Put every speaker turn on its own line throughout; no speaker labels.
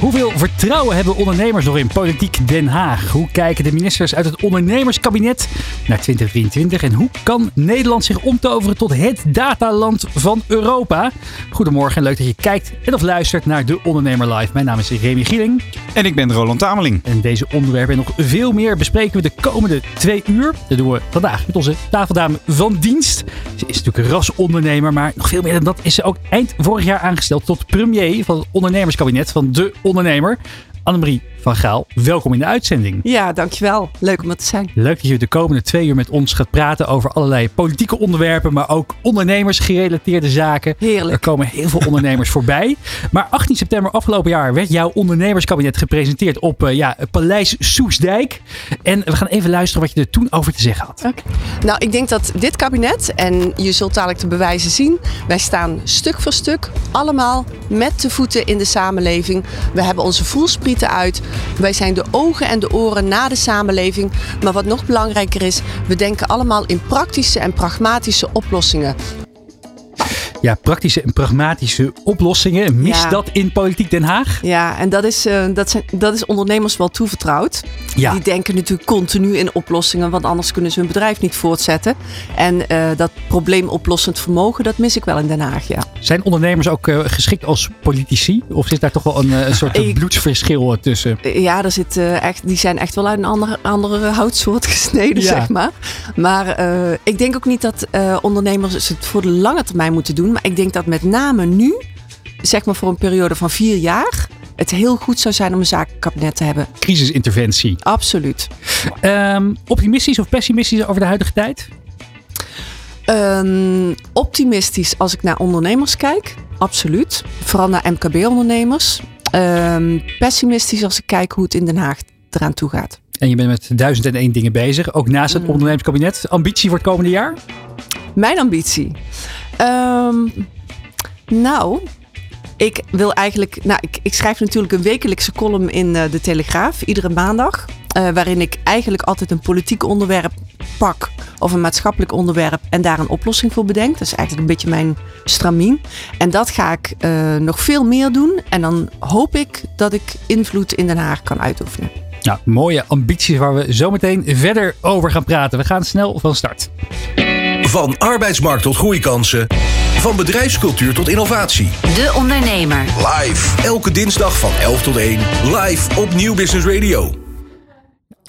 Hoeveel vertrouwen hebben ondernemers nog in politiek Den Haag? Hoe kijken de ministers uit het ondernemerskabinet naar 2023? En hoe kan Nederland zich omtoveren tot het dataland van Europa? Goedemorgen en leuk dat je kijkt en of luistert naar De Ondernemer Live. Mijn naam is Remy Gieling.
En ik ben Roland Tameling.
En deze onderwerpen en nog veel meer bespreken we de komende twee uur. Dat doen we vandaag met onze tafeldame van dienst. Ze is natuurlijk rasondernemer, maar nog veel meer dan dat is ze ook eind vorig jaar aangesteld tot premier van het ondernemerskabinet van De Ondernemer. Annemarie van Gaal, welkom in de uitzending.
Ja, dankjewel. Leuk om er te zijn.
Leuk dat je de komende twee uur met ons gaat praten over allerlei politieke onderwerpen, maar ook ondernemersgerelateerde zaken.
Heerlijk.
Er komen heel veel ondernemers voorbij. Maar 18 september afgelopen jaar werd jouw ondernemerskabinet gepresenteerd op uh, ja, Paleis Soesdijk. En we gaan even luisteren wat je er toen over te zeggen had.
Okay. Nou, ik denk dat dit kabinet, en je zult dadelijk de bewijzen zien, wij staan stuk voor stuk allemaal met de voeten in de samenleving. We hebben onze voelsprieten uit. Wij zijn de ogen en de oren na de samenleving. Maar wat nog belangrijker is, we denken allemaal in praktische en pragmatische oplossingen.
Ja, praktische en pragmatische oplossingen. Mis
Ja.
dat in politiek Den Haag?
Ja, en dat is, eh, dat zijn, dat is ondernemers wel toevertrouwd.
Ja.
Die denken natuurlijk continu in oplossingen, want anders kunnen ze hun bedrijf niet voortzetten. En eh, dat probleemoplossend vermogen, dat mis ik wel in Den Haag, ja.
Zijn ondernemers ook eh, geschikt als politici? Of zit daar toch wel een, eh, een soort
Ik-
bloedsverschil tussen?
Ja, daar zit, echt, die zijn echt wel uit een andere, andere houtsoort gesneden,
Ja.
zeg maar. Maar ik denk ook niet dat ondernemers het voor de lange termijn moeten doen. Maar ik denk dat met name nu, zeg maar voor een periode van vier jaar, het heel goed zou zijn om een zakenkabinet te hebben.
Crisisinterventie.
Absoluut.
Ehm, optimistisch of pessimistisch over de huidige tijd?
Ehm, optimistisch als ik naar ondernemers kijk, absoluut. Vooral naar MKB-ondernemers. Ehm, pessimistisch als ik kijk hoe het in Den Haag eraan toe gaat.
En je bent met duizend en één dingen bezig. Ook naast het ondernemerskabinet. Ambitie voor het komende jaar?
Mijn ambitie. Ehm, nou, ik wil eigenlijk. Nou, ik, ik schrijf natuurlijk een wekelijkse column in eh, de Telegraaf, iedere maandag. eh, waarin ik eigenlijk altijd een politiek onderwerp pak. Of een maatschappelijk onderwerp. En daar een oplossing voor bedenk. Dat is eigenlijk een beetje mijn stramien. En dat ga ik eh, nog veel meer doen. En dan hoop ik dat ik invloed in Den Haag kan uitoefenen.
Nou, mooie ambities waar we zo meteen verder over gaan praten. We gaan snel van start.
Van arbeidsmarkt tot groeikansen. Van bedrijfscultuur tot innovatie.
De Ondernemer.
Live. Elke dinsdag van 11 tot 1. Live op Nieuw Business Radio.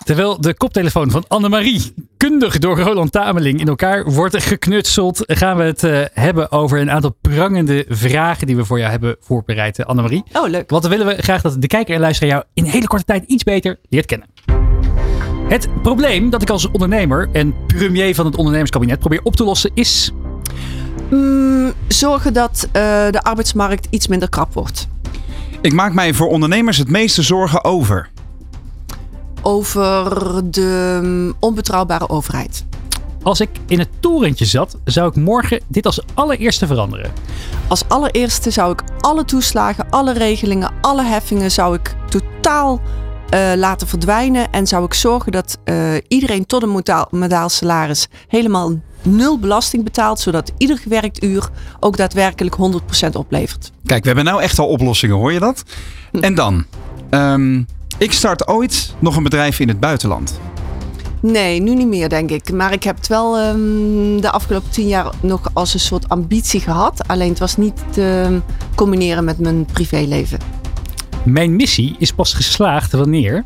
Terwijl de koptelefoon van Annemarie, kundig door Roland Tameling, in elkaar wordt geknutseld, gaan we het eh, hebben over een aantal prangende vragen die we voor jou hebben voorbereid, eh, Annemarie.
Oh, leuk.
Want dan willen we graag dat de kijker en luisteraar jou in hele korte tijd iets beter leert kennen. Het probleem dat ik als ondernemer en premier van het ondernemerskabinet probeer op te lossen is...
Mm, zorgen dat eh, de arbeidsmarkt iets minder krap wordt.
Ik maak mij voor ondernemers het meeste zorgen over.
over de mm, onbetrouwbare overheid.
Als ik in het torentje zat, zou ik morgen dit als allereerste veranderen.
Als allereerste zou ik alle toeslagen, alle regelingen, alle heffingen zou ik totaal eh, laten verdwijnen. En zou ik zorgen dat eh, iedereen tot een modaal, modaal salaris helemaal nul belasting betaalt. Zodat ieder gewerkt uur ook daadwerkelijk 100% oplevert.
Kijk, we hebben nou echt al oplossingen, hoor je dat? En dan, ehm, ik start ooit nog een bedrijf in het buitenland.
Nee, nu niet meer denk ik. Maar ik heb het wel ehm, de afgelopen tien jaar nog als een soort ambitie gehad. Alleen het was niet te combineren met mijn privéleven.
Mijn missie is pas geslaagd wanneer...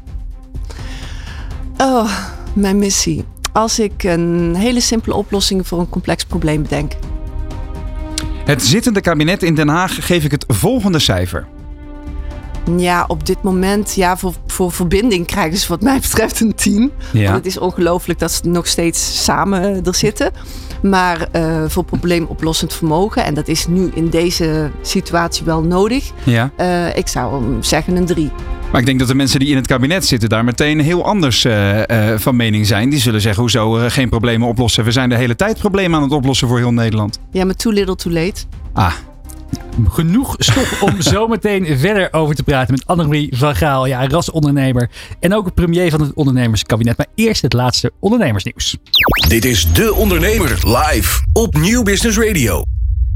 Oh, mijn missie. Als ik een hele simpele oplossing voor een complex probleem bedenk.
Het zittende kabinet in Den Haag geef ik het volgende cijfer.
Ja, op dit moment, ja, voor, voor verbinding krijgen ze wat mij betreft een 10.
Ja.
Want het is ongelooflijk dat ze nog steeds samen eh, er zitten. Maar eh, voor probleemoplossend vermogen, en dat is nu in deze situatie wel nodig.
Ja.
eh, ik zou hem zeggen een 3.
Maar ik denk dat de mensen die in het kabinet zitten daar meteen heel anders van mening zijn. Die zullen zeggen, hoezo geen problemen oplossen? We zijn de hele tijd problemen aan het oplossen voor heel Nederland.
Ja, maar too little too late.
Ah,
Genoeg stof om zometeen verder over te praten met Annemarie van Gaal. Ja, rasondernemer en ook premier van het ondernemerskabinet. Maar eerst het laatste ondernemersnieuws.
Dit is De Ondernemer live op Nieuw Business Radio.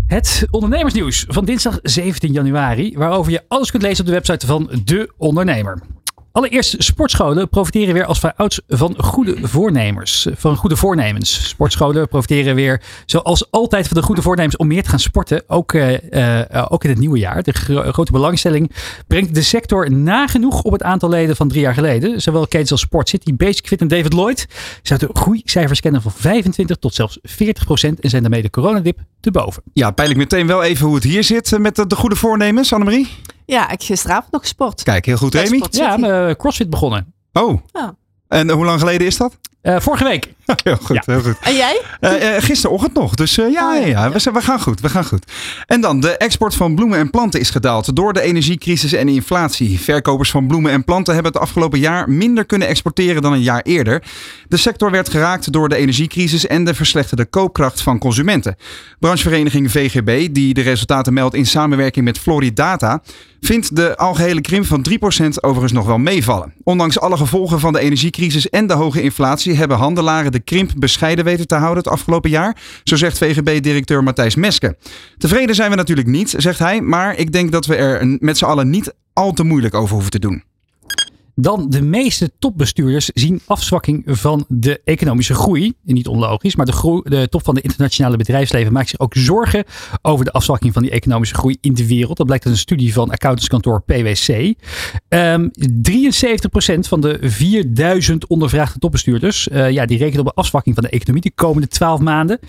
Het ondernemersnieuws van dinsdag 17 januari, waarover je alles kunt lezen op de website van De Ondernemer. Allereerst, sportscholen profiteren weer als vanouds van goede voornemers. Van goede voornemens. Sportscholen profiteren weer zoals altijd van de goede voornemens om meer te gaan sporten. Ook, uh, uh, ook in het nieuwe jaar. De gro grote belangstelling brengt de sector nagenoeg op het aantal leden van drie jaar geleden. Zowel Kate als Sport City, Basic Fit en David Lloyd zouden groeicijfers kennen van 25 tot zelfs 40 procent. En zijn daarmee de coronadip te boven.
Ja, peil ik meteen wel even hoe het hier zit met de, de goede voornemens, Annemarie.
Ja, ik gisteravond nog gesport.
Kijk, heel goed, Amy.
Ja, CrossFit begonnen.
Oh. Ja. En hoe lang geleden is dat?
Uh, vorige week.
heel goed, ja. heel goed.
En jij?
Uh, uh, gisterochtend nog. Dus ja, oh, ja, ja, We, we, gaan goed, we gaan goed. En dan, de export van bloemen en planten is gedaald door de energiecrisis en inflatie. Verkopers van bloemen en planten hebben het afgelopen jaar minder kunnen exporteren dan een jaar eerder. De sector werd geraakt door de energiecrisis en de verslechterde koopkracht van consumenten. Branchevereniging VGB, die de resultaten meldt in samenwerking met Floridata, vindt de algehele krimp van 3% overigens nog wel meevallen. Ondanks alle gevolgen van de energiecrisis en de hoge inflatie hebben handelaren de krimp bescheiden weten te houden het afgelopen jaar. Zo zegt VGB-directeur Matthijs Meske. Tevreden zijn we natuurlijk niet, zegt hij, maar ik denk dat we er met z'n allen niet al te moeilijk over hoeven te doen.
Dan de meeste topbestuurders zien afzwakking van de economische groei. Niet onlogisch, maar de, de top van de internationale bedrijfsleven maakt zich ook zorgen over de afzwakking van die economische groei in de wereld. Dat blijkt uit een studie van accountantskantoor PwC. Um, 73% van de 4000 ondervraagde topbestuurders uh, ja, die rekenen op een afzwakking van de economie de komende 12 maanden.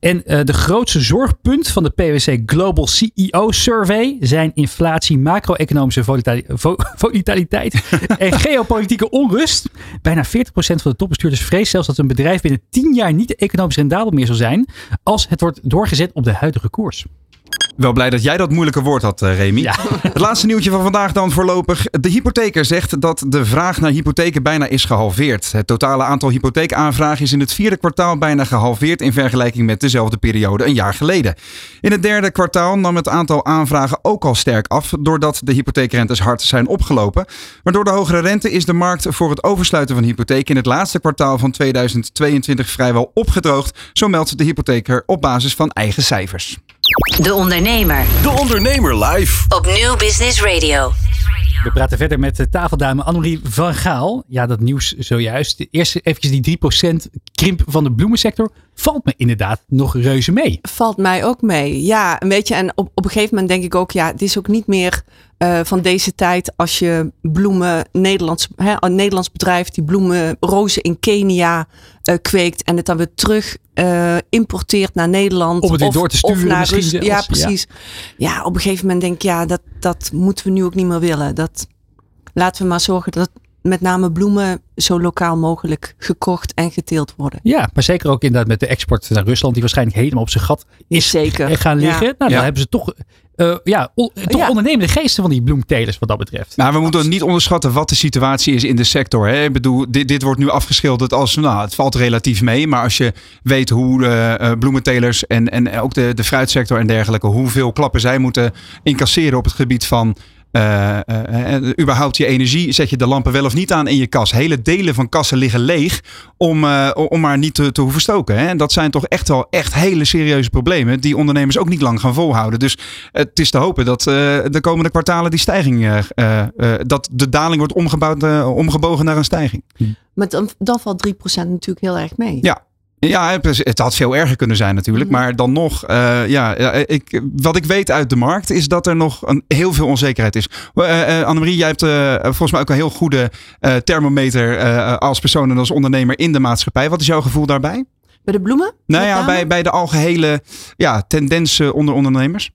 En uh, de grootste zorgpunt van de PwC Global CEO Survey zijn inflatie, macro-economische volatiliteit en geopolitieke onrust. Bijna 40% van de topbestuurders vreest zelfs dat een bedrijf binnen 10 jaar niet economisch rendabel meer zal zijn als het wordt doorgezet op de huidige koers.
Wel blij dat jij dat moeilijke woord had, Remy. Ja. Het laatste nieuwtje van vandaag dan voorlopig. De hypotheker zegt dat de vraag naar hypotheken bijna is gehalveerd. Het totale aantal hypotheekaanvragen is in het vierde kwartaal bijna gehalveerd in vergelijking met dezelfde periode een jaar geleden. In het derde kwartaal nam het aantal aanvragen ook al sterk af, doordat de hypotheekrentes hard zijn opgelopen. Maar door de hogere rente is de markt voor het oversluiten van hypotheken in het laatste kwartaal van 2022 vrijwel opgedroogd, zo meldt de hypotheker op basis van eigen cijfers.
De Ondernemer.
De Ondernemer live.
Op Nieuw Business Radio.
We praten verder met de tafeldame Annemarie van Gaal. Ja, dat nieuws zojuist. Eerst eventjes die 3% krimp van de bloemensector. Valt me inderdaad nog reuze mee.
Valt mij ook mee. Ja, een beetje. En op, op een gegeven moment denk ik ook, ja, het is ook niet meer uh, van deze tijd als je bloemen, Nederlands, hè, een Nederlands bedrijf die bloemen, rozen in Kenia uh, kweekt en het dan weer terug uh, importeert naar Nederland.
Om het weer
of,
door te sturen
naar
misschien
Rus-. Ja, precies. Ja. ja, op een gegeven moment denk ik, ja, dat, dat moeten we nu ook niet meer willen. Dat, laten we maar zorgen dat met name bloemen zo lokaal mogelijk gekocht en geteeld worden.
Ja, maar zeker ook inderdaad met de export naar Rusland, die waarschijnlijk helemaal op zijn gat is
Zeker.
gaan liggen.
Ja.
Nou, dan
Ja.
hebben ze toch, uh, ja, on, toch
Ja.
ondernemende geesten van die bloemtelers wat dat betreft.
Maar we moeten niet onderschatten wat de situatie is in de sector. Hè? Ik bedoel, dit, dit wordt nu afgeschilderd als, nou, het valt relatief mee. Maar als je weet hoe de eh, bloementelers en, en ook de, de fruitsector en dergelijke, hoeveel klappen zij moeten incasseren op het gebied van eh, überhaupt je energie, zet je de lampen wel of niet aan in je kas. Hele delen van kassen liggen leeg om, om maar niet te, te hoeven stoken. Hè? En dat zijn toch echt wel echt hele serieuze problemen die ondernemers ook niet lang gaan volhouden. Dus het is te hopen dat de komende kwartalen die stijging, dat de daling wordt omgebouwd, omgebogen naar een stijging.
Maar dan, dan valt 3% natuurlijk heel erg mee.
Ja. Ja, het- had veel erger kunnen zijn natuurlijk.
Mhm.
Maar dan nog, eh, ja, ik, wat ik weet uit de markt is dat er nog een, heel veel onzekerheid is. Eh eh, Annemarie, jij hebt volgens mij ook een heel goede thermometer als persoon en als ondernemer in de maatschappij. Wat is jouw gevoel daarbij?
Bij de bloemen?
Nou ja, bij, bij de algehele ja, tendens eh, onder ondernemers.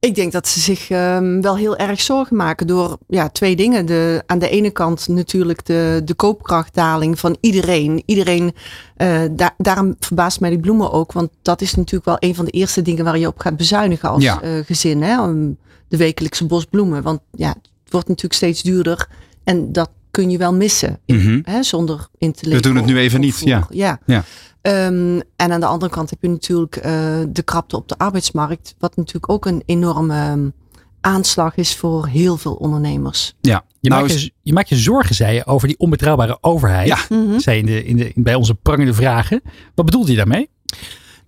Ik denk dat ze zich ehm, wel heel erg zorgen maken door ja, twee dingen. De, aan de ene kant natuurlijk de, de koopkrachtdaling van iedereen. Iedereen, eh, daar, daarom verbaast mij die bloemen ook. Want dat is natuurlijk wel een van de eerste dingen waar je op gaat bezuinigen als
Ja.
eh, gezin. Hè? Om De wekelijkse bos bloemen. Want ja, het wordt natuurlijk steeds duurder. En dat kun je wel missen. in-
Mhm.
hè, zonder in te
We doen het nu even niet, ja.
ja.
Ja.
Ehm, en aan de andere kant heb je natuurlijk eh, de krapte op de arbeidsmarkt. Wat natuurlijk ook een enorme ehm, aanslag is voor heel veel ondernemers.
Ja.
Je,
Nou
maakt je, je maakt je zorgen, zei je, over die onbetrouwbare overheid.
Ja.
Mhm.
Zei je in de, in de, bij onze prangende vragen. Wat bedoelde je daarmee?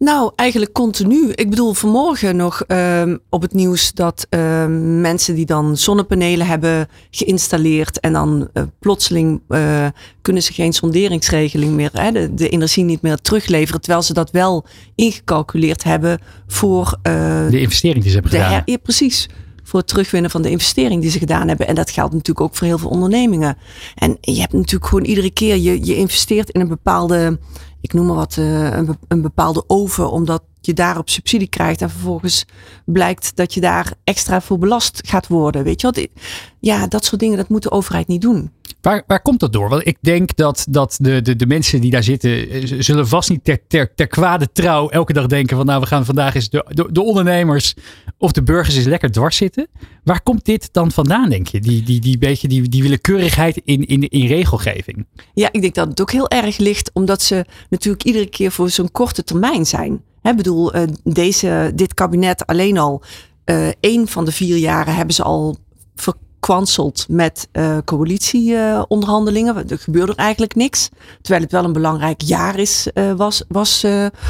Nou, eigenlijk continu. Ik bedoel, vanmorgen nog ehm, op het nieuws dat ehm, mensen die dan zonnepanelen hebben geïnstalleerd en dan eh, plotseling eh, kunnen ze geen sonderingsregeling meer, hè, de, de energie niet meer terugleveren, terwijl ze dat wel ingecalculeerd hebben voor eh,
De investering die ze hebben gedaan.
ja, precies. Voor het terugwinnen van de investering die ze gedaan hebben. En dat geldt natuurlijk ook voor heel veel ondernemingen. En je hebt natuurlijk gewoon iedere keer, je, je investeert in een bepaalde, ik noem maar wat, eh, een, be- een bepaalde oven, omdat je daarop subsidie krijgt. En vervolgens blijkt dat je daar extra voor belast gaat worden. Weet je wat? Ja, dat soort dingen, dat moet de overheid niet doen.
Waar, waar komt dat door? Want ik denk dat, dat de, de, de mensen die daar zitten, eh, zullen vast niet ter, ter, ter kwade trouw elke dag denken van nou we gaan vandaag eens de, de, de ondernemers of de burgers eens lekker dwars zitten. Waar komt dit dan vandaan denk je? Die, die, die beetje die, die willekeurigheid in, in, in regelgeving.
Ja, ik denk dat het ook heel erg ligt omdat ze natuurlijk iedere keer voor zo'n korte termijn zijn. Ik bedoel, eh, deze, dit kabinet alleen al, eh één van de vier jaren hebben ze al verkwanseld met eh coalitieonderhandelingen. er gebeurde er eigenlijk niks. Terwijl het wel een belangrijk jaar is, was, was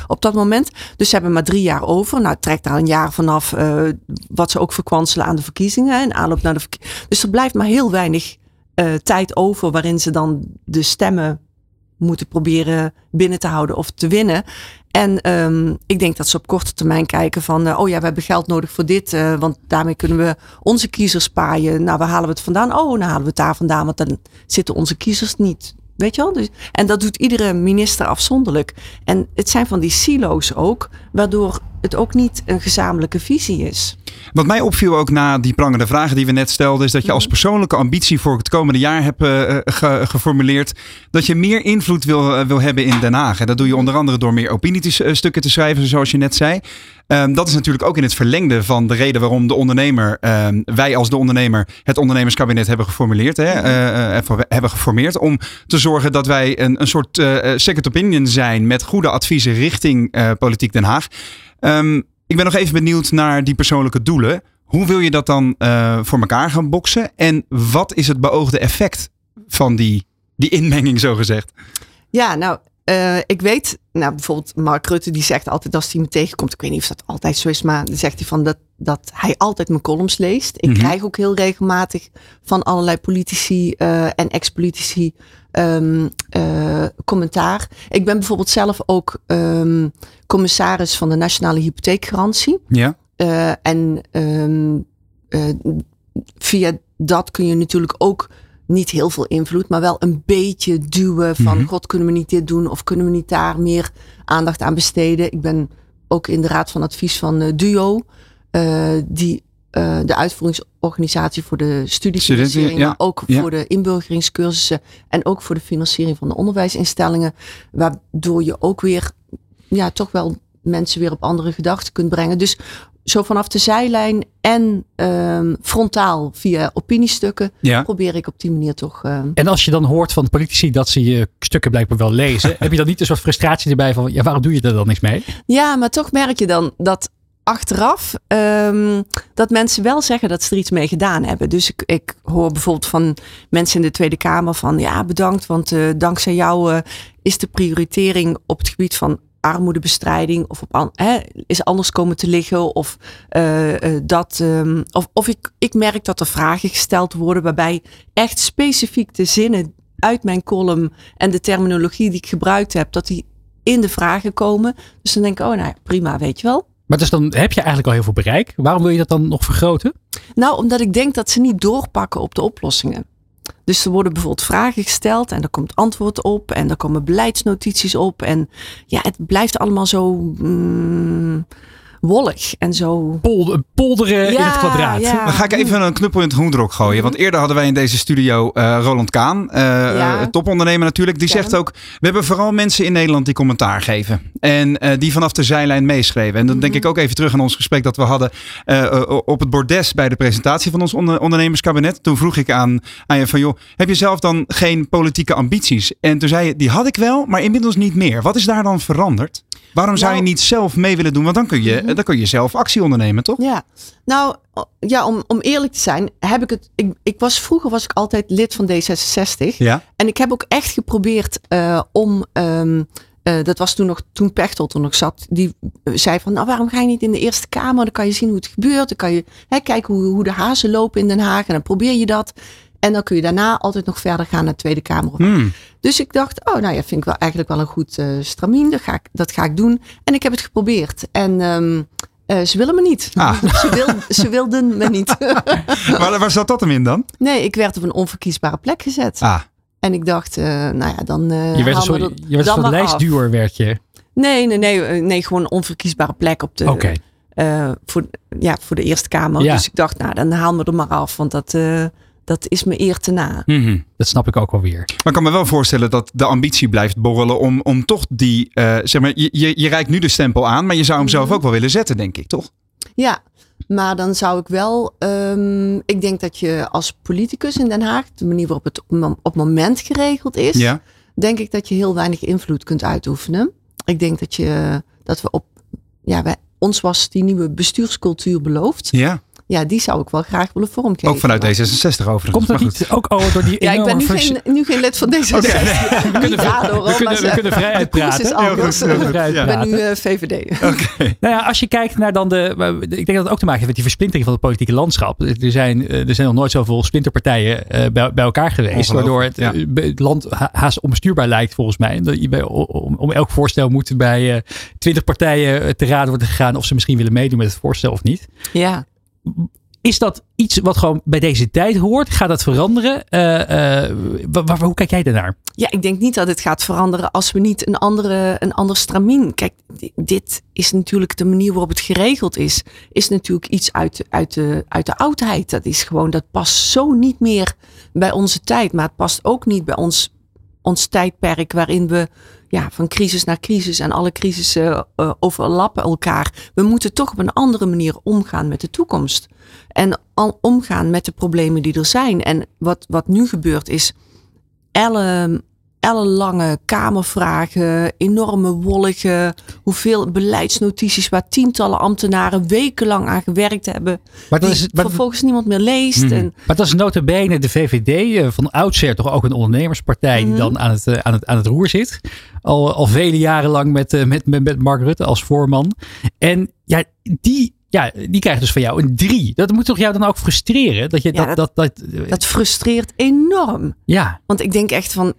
op dat moment. Dus ze hebben maar drie jaar over. Nou, trek daar een jaar vanaf wat ze ook verkwanselen aan de verkiezingen. In aanloop naar de verkiezingen. Dus er blijft maar heel weinig tijd over waarin ze dan de stemmen moeten proberen binnen te houden of te winnen. En ehm, ik denk dat ze op korte termijn kijken van, eh, oh ja, we hebben geld nodig voor dit, eh, want daarmee kunnen we onze kiezers paaien. Nou, waar halen we het vandaan? Oh, dan halen we het daar vandaan, want dan zitten onze kiezers niet. Weet je wel? Dus, en dat doet iedere minister afzonderlijk. En het zijn van die silo's ook, waardoor het ook niet een gezamenlijke visie is.
Wat mij opviel ook na die prangende vragen die we net stelden, is dat je als persoonlijke ambitie voor het komende jaar hebt eh, ge- geformuleerd dat je meer invloed wil, eh, wil hebben in Den Haag. En dat doe je onder andere door meer opiniestukken te schrijven, zoals je net zei. Ehm, dat is natuurlijk ook in het verlengde van de reden waarom de ondernemer, ehm, wij als de ondernemer, het ondernemerskabinet hebben geformuleerd, hè, eh, eh, hebben geformeerd. Om te zorgen dat wij een, een soort eh, second opinion zijn met goede adviezen richting eh, Politiek Den Haag. Ehm, ik ben nog even benieuwd naar die persoonlijke doelen. Hoe wil je dat dan eh, voor elkaar gaan boksen? En wat is het beoogde effect van die, die inmenging, zo gezegd?
Ja, nou, eh, ik weet, nou bijvoorbeeld Mark Rutte die zegt altijd als hij me tegenkomt, ik weet niet of dat altijd zo is, maar dan zegt hij van dat, dat hij altijd mijn columns leest. Ik
Mhm.
krijg ook heel regelmatig van allerlei politici eh, en ex-politici ehm, eh, commentaar. Ik ben bijvoorbeeld zelf ook ehm, commissaris van de Nationale Hypotheekgarantie.
Ja.
En ehm, eh, via dat kun je natuurlijk ook niet heel veel invloed, maar wel een beetje duwen van
Mhm.
God, kunnen we niet dit doen of kunnen we niet daar meer aandacht aan besteden. Ik ben ook in de raad van advies van eh, Duo, eh, die eh, de uitvoeringsorganisatie voor de studiefinanciering,
ja.
maar ook
Ja.
voor de inburgeringscursussen en ook voor de financiering van de onderwijsinstellingen, waardoor je ook weer ja, toch wel mensen weer op andere gedachten kunt brengen. Dus zo vanaf de zijlijn en ehm, frontaal via opiniestukken
Ja.
probeer ik op die manier toch. ehm,
En als je dan hoort van politici dat ze je stukken blijkbaar wel lezen, heb je dan niet een soort frustratie erbij van ja, waarom doe je er dan niks mee?
Ja, maar toch merk je dan dat achteraf ehm, dat mensen wel zeggen dat ze er iets mee gedaan hebben. Dus ik, ik hoor bijvoorbeeld van mensen in de Tweede Kamer van ja, bedankt, want eh, dankzij jou eh, is de prioritering op het gebied van armoedebestrijding of op an- hè, is anders komen te liggen of eh, eh, dat ehm, of, of ik, ik merk dat er vragen gesteld worden waarbij echt specifiek de zinnen uit mijn column en de terminologie die ik gebruikt heb dat die in de vragen komen. Dus dan denk ik, oh nou ja, prima, weet je wel.
Maar dus dan heb je eigenlijk al heel veel bereik. Waarom wil je dat dan nog vergroten?
Nou, omdat ik denk dat ze niet doorpakken op de oplossingen. Dus er worden bijvoorbeeld vragen gesteld en er komt antwoord op en er komen beleidsnotities op. En ja, het blijft allemaal zo mm, wollig en zo.
Polder, polderen in het kwadraat.
ja.
Dan ga ik even een knuppel in het groendrok gooien. Want eerder hadden wij in deze studio eh, Roland Kaan, eh,
Ja.
eh, topondernemer natuurlijk. Die zegt ook, we hebben vooral mensen in Nederland die commentaar geven. En eh, die vanaf de zijlijn meeschreven. En dan denk
Mhm.
ik ook even terug aan ons gesprek dat we hadden op het bordes bij de presentatie van ons onder- ondernemerskabinet. Toen vroeg ik aan, aan je van, joh, heb je zelf dan geen politieke ambities? En toen zei je, die had ik wel, maar inmiddels niet meer. Wat is daar dan veranderd? Waarom zou je
Nou-
niet zelf mee willen doen? Want dan kun je, dan kun je zelf actie ondernemen, toch?
Ja, nou ja, om, om eerlijk te zijn, heb ik het. Ik, ik was vroeger was ik altijd lid van D66.
Ja.
En ik heb ook echt geprobeerd eh, om. ehm, eh, dat was toen nog toen Pechtold er nog zat. Die eh, zei van, nou waarom ga je niet in de Eerste Kamer? Dan kan je zien hoe het gebeurt. Dan kan je hè, kijken hoe, hoe de hazen lopen in Den Haag. En dan probeer je dat. En dan kun je daarna altijd nog verder gaan naar de Tweede Kamer.
Hmm.
Dus ik dacht, oh nou ja, vind ik wel eigenlijk wel een goed eh stramien. Dat ga, ik, dat ga ik doen. En ik heb het geprobeerd. En ehm, eh, ze willen me niet.
Ah.
Ze, wil, ze wilden me niet.
Waar, waar zat dat hem in dan?
nee, ik werd op een onverkiesbare plek gezet.
Ah,
En ik dacht, eh, nou ja, dan. eh,
Je werd een soort,
er
je werd een soort
maar af.
lijstduwer, werd je.
Nee, nee, nee, nee, gewoon een onverkiesbare plek op de,
Oké.
eh, voor, ja, voor de Eerste Kamer.
Ja.
Dus ik dacht, nou, dan haal me er maar af, want dat, eh, dat is me eer te na.
Mhm, Dat snap ik ook wel weer.
maar ik kan me wel voorstellen dat de ambitie blijft borrelen om, om toch die, eh, zeg maar, je, je, je reikt nu de stempel aan, maar je zou hem zelf
Mhm.
ook wel willen zetten, denk ik, toch?
Ja, maar dan zou ik wel. ehm, ik denk dat je als politicus in Den Haag, de manier waarop het op, op moment geregeld is,
Ja.
denk ik dat je heel weinig invloed kunt uitoefenen. Ik denk dat je dat we op. Ja, wij, ons was die nieuwe bestuurscultuur beloofd.
Ja,
Ja, die zou ik wel graag willen vormgeven.
ook vanuit D66 overigens.
Komt dat niet ook al door die
Ja, ik ben nu geen, nu geen lid van deze.
Oké, nee. We kunnen,
daardoor,
we, kunnen, we kunnen vrij
de koers
uitpraten.
is anders.
goed, goed.
Vrij
Ja.
Ik ben nu
uitpraten.
eh, VVD.
Nou ja, als je kijkt naar dan de. Ik denk dat het ook te maken heeft met die versplintering van het politieke landschap. Er zijn, eh, er zijn nog nooit zoveel splinterpartijen eh, bij, bij elkaar geweest. Waardoor het, land ha- haast onbestuurbaar lijkt, volgens mij. Dat je bij, om, om elk voorstel moet bij eh, twintig partijen eh, te raden worden gegaan of ze misschien willen meedoen met het voorstel of niet.
Ja.
Is dat iets wat gewoon bij deze tijd hoort? Gaat dat veranderen? Wa- hoe kijk jij daarnaar?
Ja, ik denk niet dat het gaat veranderen als we niet een, andere, een ander stramien. Kijk, di- dit is natuurlijk de manier waarop het geregeld is. Is natuurlijk iets uit, uit, de, uit de oudheid. Dat is gewoon, dat past zo niet meer bij onze tijd. Maar het past ook niet bij ons, ons tijdperk waarin we ja, van crisis naar crisis en alle crisissen eh, overlappen elkaar. We moeten toch op een andere manier omgaan met de toekomst. En al omgaan met de problemen die er zijn. En wat, wat nu gebeurt is elle, ellenlange kamervragen, enorme wollige, hoeveel beleidsnotities waar tientallen ambtenaren wekenlang aan gewerkt hebben.
Maar dat
die
is, maar,
vervolgens niemand meer leest.
Mhm.
En,
maar dat is nota bene de VVD eh, van oudsher toch ook een ondernemerspartij die
Mhm.
dan aan het, eh, aan, het, aan het roer zit. Al, al vele jaren lang met, eh, met, met, met Mark Rutte als voorman. En ja, die, ja, die krijgt dus van jou een drie. Dat moet toch jou dan ook frustreren? Dat je
Ja,
dat, dat, dat,
dat frustreert enorm.
ja.
Want ik denk echt van,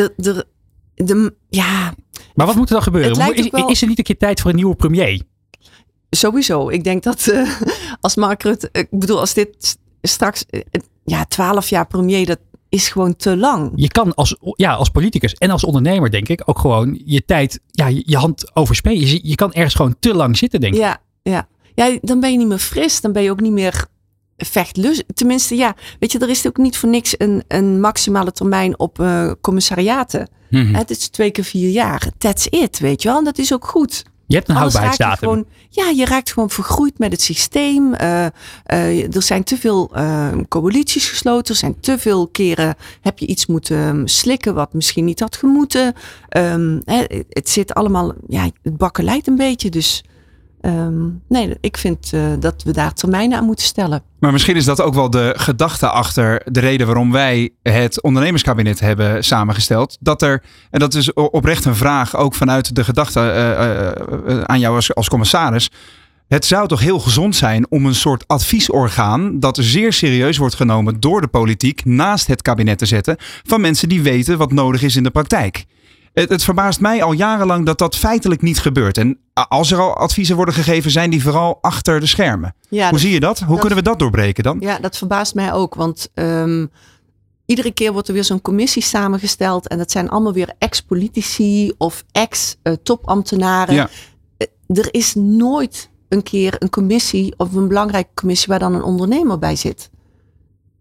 de, de, de, ja,
Maar wat moet er dan gebeuren? Is,
wel-
is er niet een keer tijd voor een nieuwe premier?
sowieso. Ik denk dat eh, als Mark Rutte, ik bedoel, als dit straks, eh, ja, twaalf jaar premier, dat is gewoon te lang.
Je kan als, ja, als politicus en als ondernemer, denk ik, ook gewoon je tijd, ja, je, je hand overspelen. Je, je kan ergens gewoon te lang zitten, denk ik.
Ja, ja. ja, dan ben je niet meer fris. Dan ben je ook niet meer vechtlust. Tenminste, ja, weet je, er is ook niet voor niks een, een maximale termijn op eh, commissariaten.
Mhm.
Het is twee keer vier jaar. That's it, weet je wel. En dat is ook goed.
Je hebt een
Anders raak je
houdbaarheidsdatum.
gewoon, ja, je raakt gewoon vergroeid met het systeem. Eh, eh, er zijn te veel coalities gesloten. Er zijn te veel keren heb je iets moeten ehm, slikken wat misschien niet had gemoeten. Ehm, hè, het zit allemaal, ja, het bakken leidt een beetje. Dus ehm, nee, ik vind eh, dat we daar termijnen aan moeten stellen.
Maar misschien is dat ook wel de gedachte achter de reden waarom wij het ondernemerskabinet hebben samengesteld. Dat er, en dat is oprecht een vraag, ook vanuit de gedachte eh, eh, aan jou als, als commissaris. Het zou toch heel gezond zijn om een soort adviesorgaan dat zeer serieus wordt genomen door de politiek naast het kabinet te zetten van mensen die weten wat nodig is in de praktijk. Het, het verbaast mij al jarenlang dat dat feitelijk niet gebeurt. En als er al adviezen worden gegeven, zijn die vooral achter de schermen.
Ja,
Hoe
dat-
zie je dat? Hoe
dat-
kunnen we dat doorbreken dan?
Ja, dat verbaast mij ook. Want ehm, iedere keer wordt er weer zo'n commissie samengesteld. En dat zijn allemaal weer ex-politici of ex-topambtenaren.
Ja.
er is nooit een keer een commissie of een belangrijke commissie waar dan een ondernemer bij zit.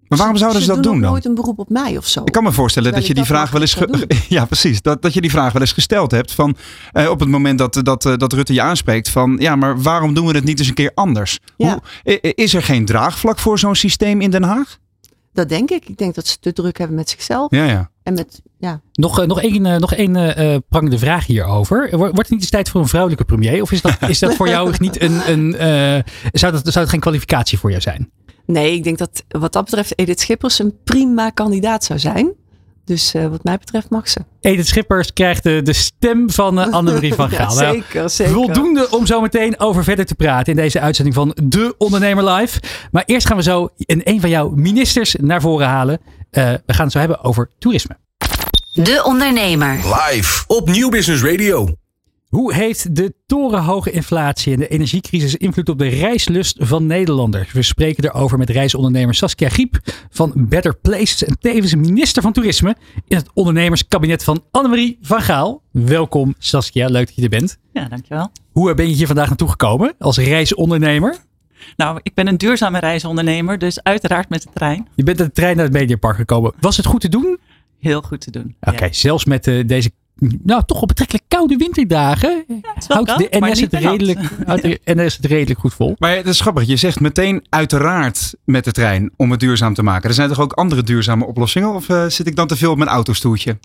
Maar waarom zouden ze, dat doen
ook
dan?
nooit een beroep op mij of zo.
Ik kan me voorstellen dat je die vraag wel eens.
dat
ge- Ja, precies. Dat, dat je die vraag wel eens gesteld hebt. Van, eh, op het moment dat, dat, eh, dat Rutte je aanspreekt. Van ja, maar waarom doen we het niet eens een keer anders?
Ja.
Hoe, is er geen draagvlak voor zo'n systeem in Den Haag?
Dat denk ik. Ik denk dat ze te druk hebben met zichzelf.
Ja, ja.
En met, ja.
Nog, eh, nog één, nog één prangende vraag hierover. Wo- Wordt het niet eens tijd voor een vrouwelijke premier? Of is dat, is dat voor jou niet een. een eh, zou, dat, zou het geen kwalificatie voor jou zijn?
Nee, ik denk dat wat dat betreft Edith Schippers een prima kandidaat zou zijn. Dus eh, wat mij betreft mag ze.
Edith Schippers krijgt de, de stem van eh, Annemarie van
Ja,
Gaal. Nou,
zeker, zeker.
Voldoende om zo meteen over verder te praten in deze uitzending van De Ondernemer Live. Maar eerst gaan we zo een, een van jouw ministers naar voren halen. Eh, we gaan het zo hebben over toerisme.
De Ondernemer.
Live op Nieuw Business Radio.
Hoe heeft de torenhoge inflatie en de energiecrisis invloed op de reislust van Nederlanders? We spreken erover met reisondernemer Saskia Giep van Better Places en tevens minister van Toerisme in het ondernemerskabinet van Annemarie van Gaal. Welkom Saskia, leuk dat je er bent.
Ja, dankjewel.
Hoe ben je hier vandaag naartoe gekomen als reisondernemer?
Nou, ik ben een duurzame reisondernemer, dus uiteraard met de trein.
Je bent met de trein naar het Mediapark gekomen. Was het goed te doen?
Heel goed te doen.
Oké,
Ja.
zelfs met eh, deze nou, toch op betrekkelijk koude winterdagen
wel
houdt de NS het, redelijk, de NS het redelijk goed vol.
Maar het is grappig. Je zegt meteen uiteraard met de trein om het duurzaam te maken. Er zijn toch ook andere duurzame oplossingen? Of eh, zit ik dan te veel op mijn autostoeltje?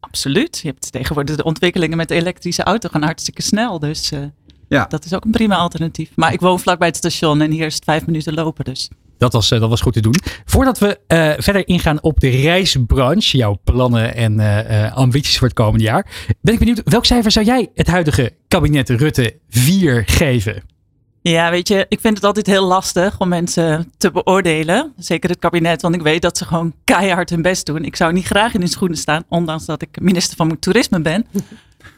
Absoluut. Je hebt tegenwoordig de ontwikkelingen met de elektrische auto gaan hartstikke snel. Dus eh,
Ja.
dat is ook een prima alternatief. Maar ik woon vlakbij het station en hier is het vijf minuten lopen. Dus
Dat was, eh, dat was goed te doen. Voordat we eh, verder ingaan op de reisbranche, jouw plannen en eh, ambities voor het komende jaar, ben ik benieuwd, welk cijfer zou jij het huidige kabinet Rutte 4 geven?
ja, weet je, ik vind het altijd heel lastig om mensen te beoordelen. Zeker het kabinet, want ik weet dat ze gewoon keihard hun best doen. Ik zou niet graag in hun schoenen staan, ondanks dat ik minister van toerisme ben.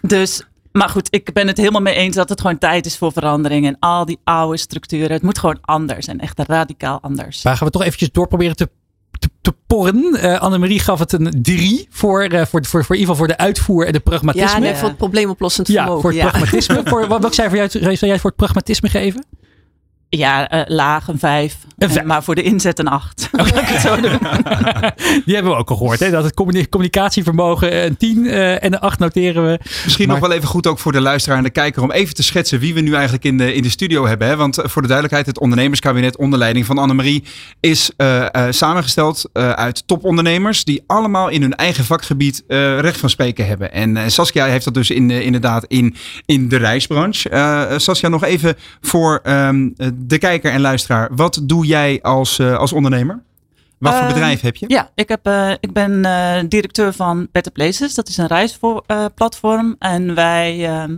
Dus, maar goed, ik ben het helemaal mee eens dat het gewoon tijd is voor verandering. En al die oude structuren, het moet gewoon anders en echt radicaal anders.
Waar gaan we toch eventjes door proberen te, te, te porren. Eh, Annemarie gaf het een 3 voor, eh, voor, voor, voor, in ieder geval voor de uitvoer en de pragmatisme.
Ja, nee, voor het probleemoplossend
Ja,
vermogen.
voor het
ja.
pragmatisme. voor, wat- welk cijfer jij- zou jij voor het pragmatisme geven?
Ja, eh, laag een vijf.
Een vijf.
Eh, Maar voor de inzet een acht. Laat ik het zo doen.
Die hebben we ook al gehoord. Hè? Dat het communi- communicatievermogen een 10 eh, en een 8 noteren we.
Misschien
Maar-
nog wel even goed ook voor de luisteraar en de kijker om even te schetsen wie we nu eigenlijk in de, in de studio hebben. Hè? Want eh, voor de duidelijkheid, het ondernemerskabinet onder leiding van Annemarie is eh, eh, samengesteld eh, uit topondernemers die allemaal in hun eigen vakgebied eh, recht van spreken hebben. En eh, Saskia heeft dat dus in, eh, inderdaad in, in de reisbranche. Eh, eh, Saskia, nog even voor ehm, eh, de kijker en luisteraar. Wat doe jij als, eh, als ondernemer? Wat voor
Ehm,
bedrijf heb je?
Ja, ik, heb, eh, ik ben eh, directeur van Better Places. Dat is een reisplatform. en wij, ehm,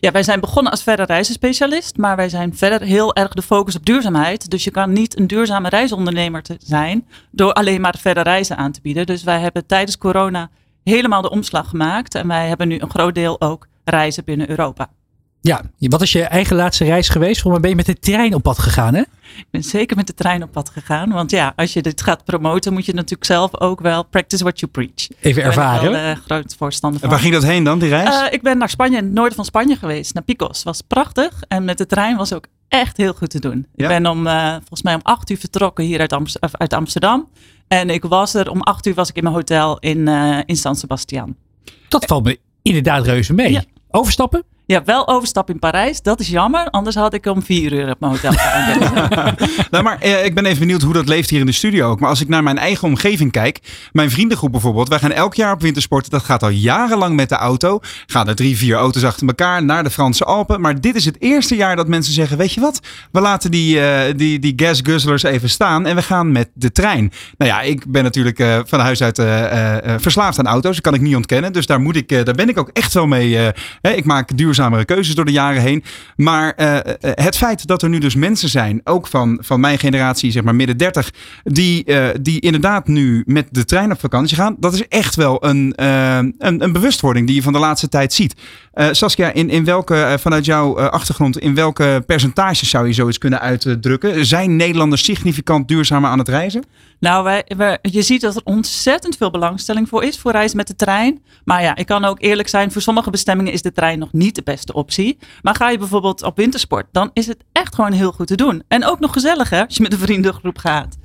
ja, wij zijn begonnen als verre reizenspecialist. Maar wij zijn verder heel erg de focus op duurzaamheid. Dus je kan niet een duurzame reisondernemer te zijn door alleen maar verre reizen aan te bieden. Dus wij hebben tijdens corona helemaal de omslag gemaakt. En wij hebben nu een groot deel ook reizen binnen Europa.
Ja, wat is je eigen laatste reis geweest? Volgens mij ben je met de trein op pad gegaan, hè?
Ik ben zeker met de trein op pad gegaan. Want ja, als je dit gaat promoten, moet je natuurlijk zelf ook wel practice what you preach.
Even
Daar ben ik
ervaren.
wel eh, groot voorstander
En
van.
waar ging dat heen dan, die reis?
Eh, ik ben naar Spanje, in het noorden van Spanje geweest, naar Picos. Was prachtig. En met de trein was ook echt heel goed te doen.
Ja?
Ik ben om, eh, volgens mij om acht uur vertrokken hier uit, Amst- of uit Amsterdam. En ik was er, om acht uur was ik in mijn hotel in, eh, in San Sebastian.
Dat valt me inderdaad reuze mee.
Ja.
Overstappen?
Ja, wel overstap in Parijs. Dat is jammer. Anders had ik om vier uur op mijn hotel.
Nou, maar eh, ik ben even benieuwd hoe dat leeft hier in de studio ook. Maar als ik naar mijn eigen omgeving kijk, mijn vriendengroep bijvoorbeeld, wij gaan elk jaar op wintersport. Dat gaat al jarenlang met de auto. Gaan er drie, vier auto's achter elkaar naar de Franse Alpen. Maar dit is het eerste jaar dat mensen zeggen: Weet je wat, we laten die, eh, die, die gasguzzlers even staan en we gaan met de trein. Nou ja, ik ben natuurlijk eh, van huis uit eh, verslaafd aan auto's. Dat kan ik niet ontkennen. Dus daar, moet ik, daar ben ik ook echt wel mee. hè, ik maak duurzamere keuzes door de jaren heen. Maar eh, eh, het feit dat er nu dus mensen zijn, ook van, van mijn generatie, zeg maar midden 30, die, eh, die inderdaad nu met de trein op vakantie gaan, dat is echt wel een, een, een bewustwording die je van de laatste tijd ziet. Saskia, in, in welke, vanuit jouw achtergrond, in welke percentages zou je zoiets kunnen uitdrukken? Zijn Nederlanders significant duurzamer aan het reizen?
Nou, wij, je ziet dat er ontzettend veel belangstelling voor is voor reizen met de trein. Maar ja, ik kan ook eerlijk zijn, voor sommige bestemmingen is de trein nog niet beste optie. Maar ga je bijvoorbeeld op wintersport, dan is het echt gewoon heel goed te doen. En ook nog gezellig hè, als je met een vriendengroep gaat.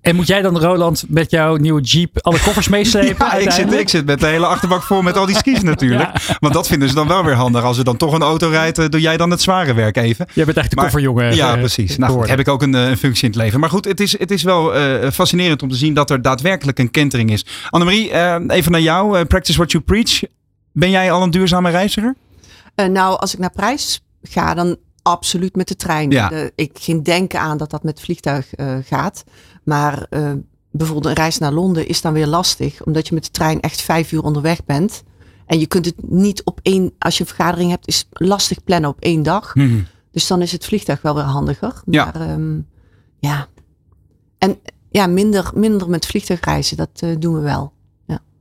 En moet jij dan, Roland, met jouw nieuwe Jeep alle koffers meeslepen?
Ja, ik zit,
uiteindelijk?
ik zit met de hele achterbak vol met al die skis natuurlijk. Want dat vinden ze dan wel weer handig. Als er dan toch een auto rijdt, eh, doe jij dan het zware werk even.
Jij bent echt de
Maar-
kofferjongen.
Ja,
eh,
precies. Nou, goed, heb ik ook een, eh, een functie in het leven. Maar goed, het is, het is wel fascinerend om te zien dat er daadwerkelijk een kentering is. Annemarie, eh, even naar jou. Practice what you preach. Ben jij al een duurzame reiziger?
Eh, nou, als ik naar prijs ga, dan absoluut met de trein.
Ja.
De- ik ging denken aan dat dat met vliegtuig eh, gaat. Maar eh, bijvoorbeeld een reis naar Londen is dan weer lastig. Omdat je met de trein echt vijf uur onderweg bent. En je kunt het niet op één, als je een vergadering hebt, is lastig plannen op één dag. Dus dan is het vliegtuig wel weer handiger.
Ja.
Maar ehm, ja. En ja, minder, minder met vliegtuig reizen, dat doen we wel.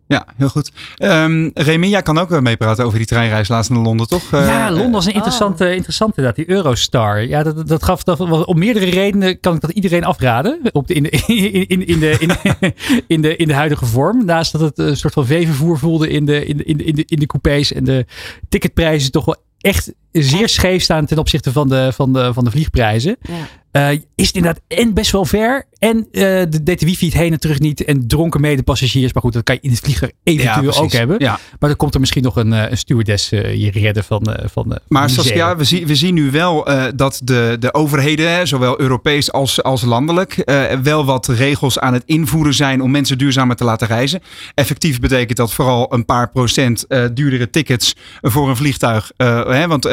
Ja, heel goed. Ehm Remy, jij kan ook meepraten over die treinreis laatst naar Londen, toch? Eh,
ja, Londen was een interessante, interessante inderdaad, die Eurostar. Ja, dat, dat gaf dat, om meerdere redenen kan ik dat iedereen afraden. Op de, in, de, in, in, in, de, in, de, in, de, in de huidige vorm. Naast dat het een soort van veevervoer voelde in de, in, de, in, de, in, de, in de coupés en de ticketprijzen toch wel echt zeer scheef staan ten opzichte van de, van de, van de vliegprijzen.
Ja.
Eh, is het inderdaad en best wel ver. En eh de, deed de wifi het heen en terug niet. En dronken medepassagiers. Maar goed, dat kan je in het vliegtuig eventueel ook hebben.
Ja.
Maar dan komt er misschien nog een, eh, een stewardess je redden van, van,
Maar Saskia, we, zien we zien nu wel dat de, de overheden, zowel Europees als, als landelijk, wel wat regels aan het invoeren zijn om mensen duurzamer te laten reizen. Effectief betekent dat vooral een paar procent duurdere tickets voor een vliegtuig. Hè, want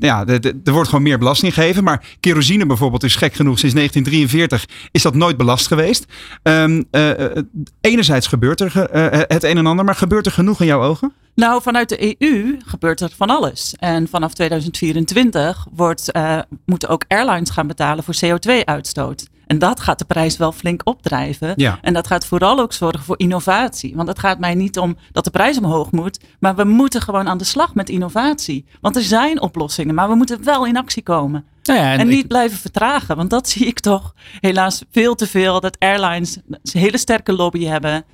ja, er wordt gewoon meer belasting gegeven. Maar kerosine bijvoorbeeld is gek genoeg sinds 1943 is dat nooit belast geweest. Eh, enerzijds gebeurt er het een en ander, maar gebeurt er genoeg in jouw ogen?
Nou, vanuit de EU gebeurt er van alles. En vanaf 2024 wordt, eh, moeten ook airlines gaan betalen voor CO2-uitstoot. En dat gaat de prijs wel flink opdrijven.
Ja.
En dat gaat vooral ook zorgen voor innovatie. Want het gaat mij niet om dat de prijs omhoog moet. Maar we moeten gewoon aan de slag met innovatie. Want er zijn oplossingen, maar we moeten wel in actie komen.
Nou ja,
En, niet blijven vertragen. Want dat zie ik toch helaas veel te veel. Dat airlines een hele sterke lobby hebben.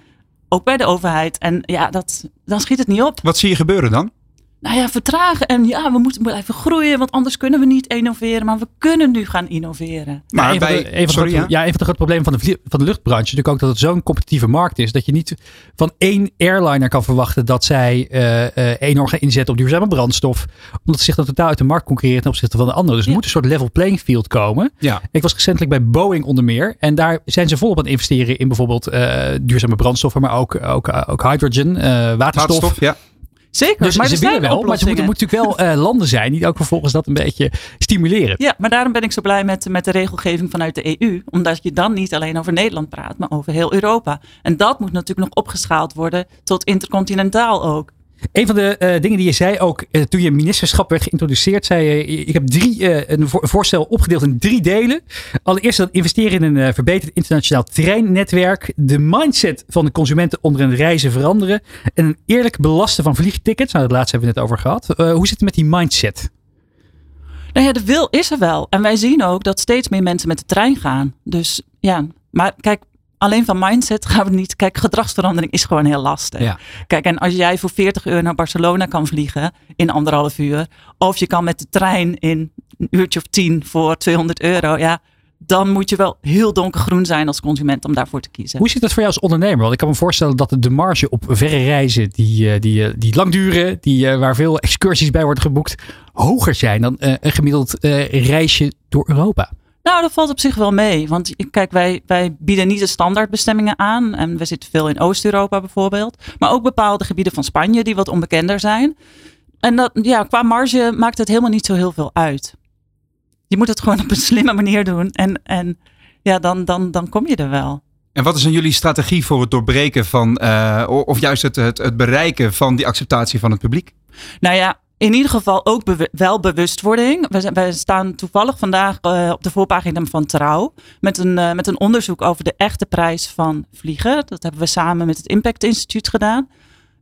Ook bij de overheid. En ja, dat, dan schiet het niet op.
Wat zie je gebeuren dan?
Nou ja, vertragen. En ja, we moeten blijven groeien. Want anders kunnen we niet innoveren. Maar we kunnen nu gaan innoveren.
Maar
Maar
een, van
bij-
de,
sorry,
grote-
ja?
ja? een van de grote problemen van de, van de luchtbranche is natuurlijk ook dat het zo'n competitieve markt is. Dat je niet van één airliner kan verwachten dat zij eh, eh, enorm gaan inzetten op duurzame brandstof. Omdat ze zich dan totaal uit de markt concurreren ten opzichte van de anderen. Dus er moet een soort level playing field komen.
Ja.
Ik was recentelijk bij Boeing onder meer. En daar zijn ze volop aan het investeren in bijvoorbeeld eh, duurzame brandstoffen. Maar ook, ook, ook hydrogen, eh, waterstof.
Waterstof, ja.
Zeker,
Dus
maar
ze
er
willen wel, maar
oplossingen.
moeten natuurlijk wel eh, landen zijn die ook vervolgens dat een beetje stimuleren.
Ja, maar daarom ben ik zo blij met, met de regelgeving vanuit de EU. Omdat je dan niet alleen over Nederland praat, maar over heel Europa. En dat moet natuurlijk nog opgeschaald worden tot intercontinentaal ook.
Een van de eh, dingen die je zei ook eh, toen je ministerschap werd geïntroduceerd, zei je, ik heb drie, eh, een voor- voorstel opgedeeld in drie delen. Allereerst investeren in een verbeterd internationaal treinnetwerk, de mindset van de consumenten onder een reizen veranderen en een eerlijk belasten van vliegtickets. Nou, dat laatste hebben we net over gehad. Eh, hoe zit het met die mindset?
Nou ja, de wil is er wel. En wij zien ook dat steeds meer mensen met de trein gaan. Dus ja, maar kijk, alleen van mindset gaan we niet. Kijk, gedragsverandering is gewoon heel lastig.
Ja.
Kijk, en als jij voor 40 euro naar Barcelona kan vliegen in anderhalf uur. Of je kan met de trein in een uurtje of tien voor 200 euro. Ja, dan moet je wel heel donkergroen zijn als consument om daarvoor te kiezen.
Hoe zit dat voor jou als ondernemer? Want ik kan me voorstellen dat de marge op verre reizen, die, eh, die, eh, die lang duren, die, eh, waar veel excursies bij worden geboekt, hoger zijn dan een gemiddeld reisje door Europa.
Nou, dat valt op zich wel mee. Want kijk, wij, wij bieden niet de standaardbestemmingen aan. En we zitten veel in Oost-Europa bijvoorbeeld. Maar ook bepaalde gebieden van Spanje die wat onbekender zijn. En dat, ja, qua marge maakt het helemaal niet zo heel veel uit. Je moet het gewoon op een slimme manier doen. En, en ja, dan, dan, dan kom je er wel.
En wat is dan jullie strategie voor het doorbreken van, eh, of juist het, het, het bereiken van die acceptatie van het publiek?
Nou ja, in ieder geval ook wel bewustwording. We, zijn- staan toevallig vandaag eh, op de voorpagina van Trouw met een, eh, met een onderzoek over de echte prijs van vliegen. Dat hebben we samen met het Impact Instituut gedaan.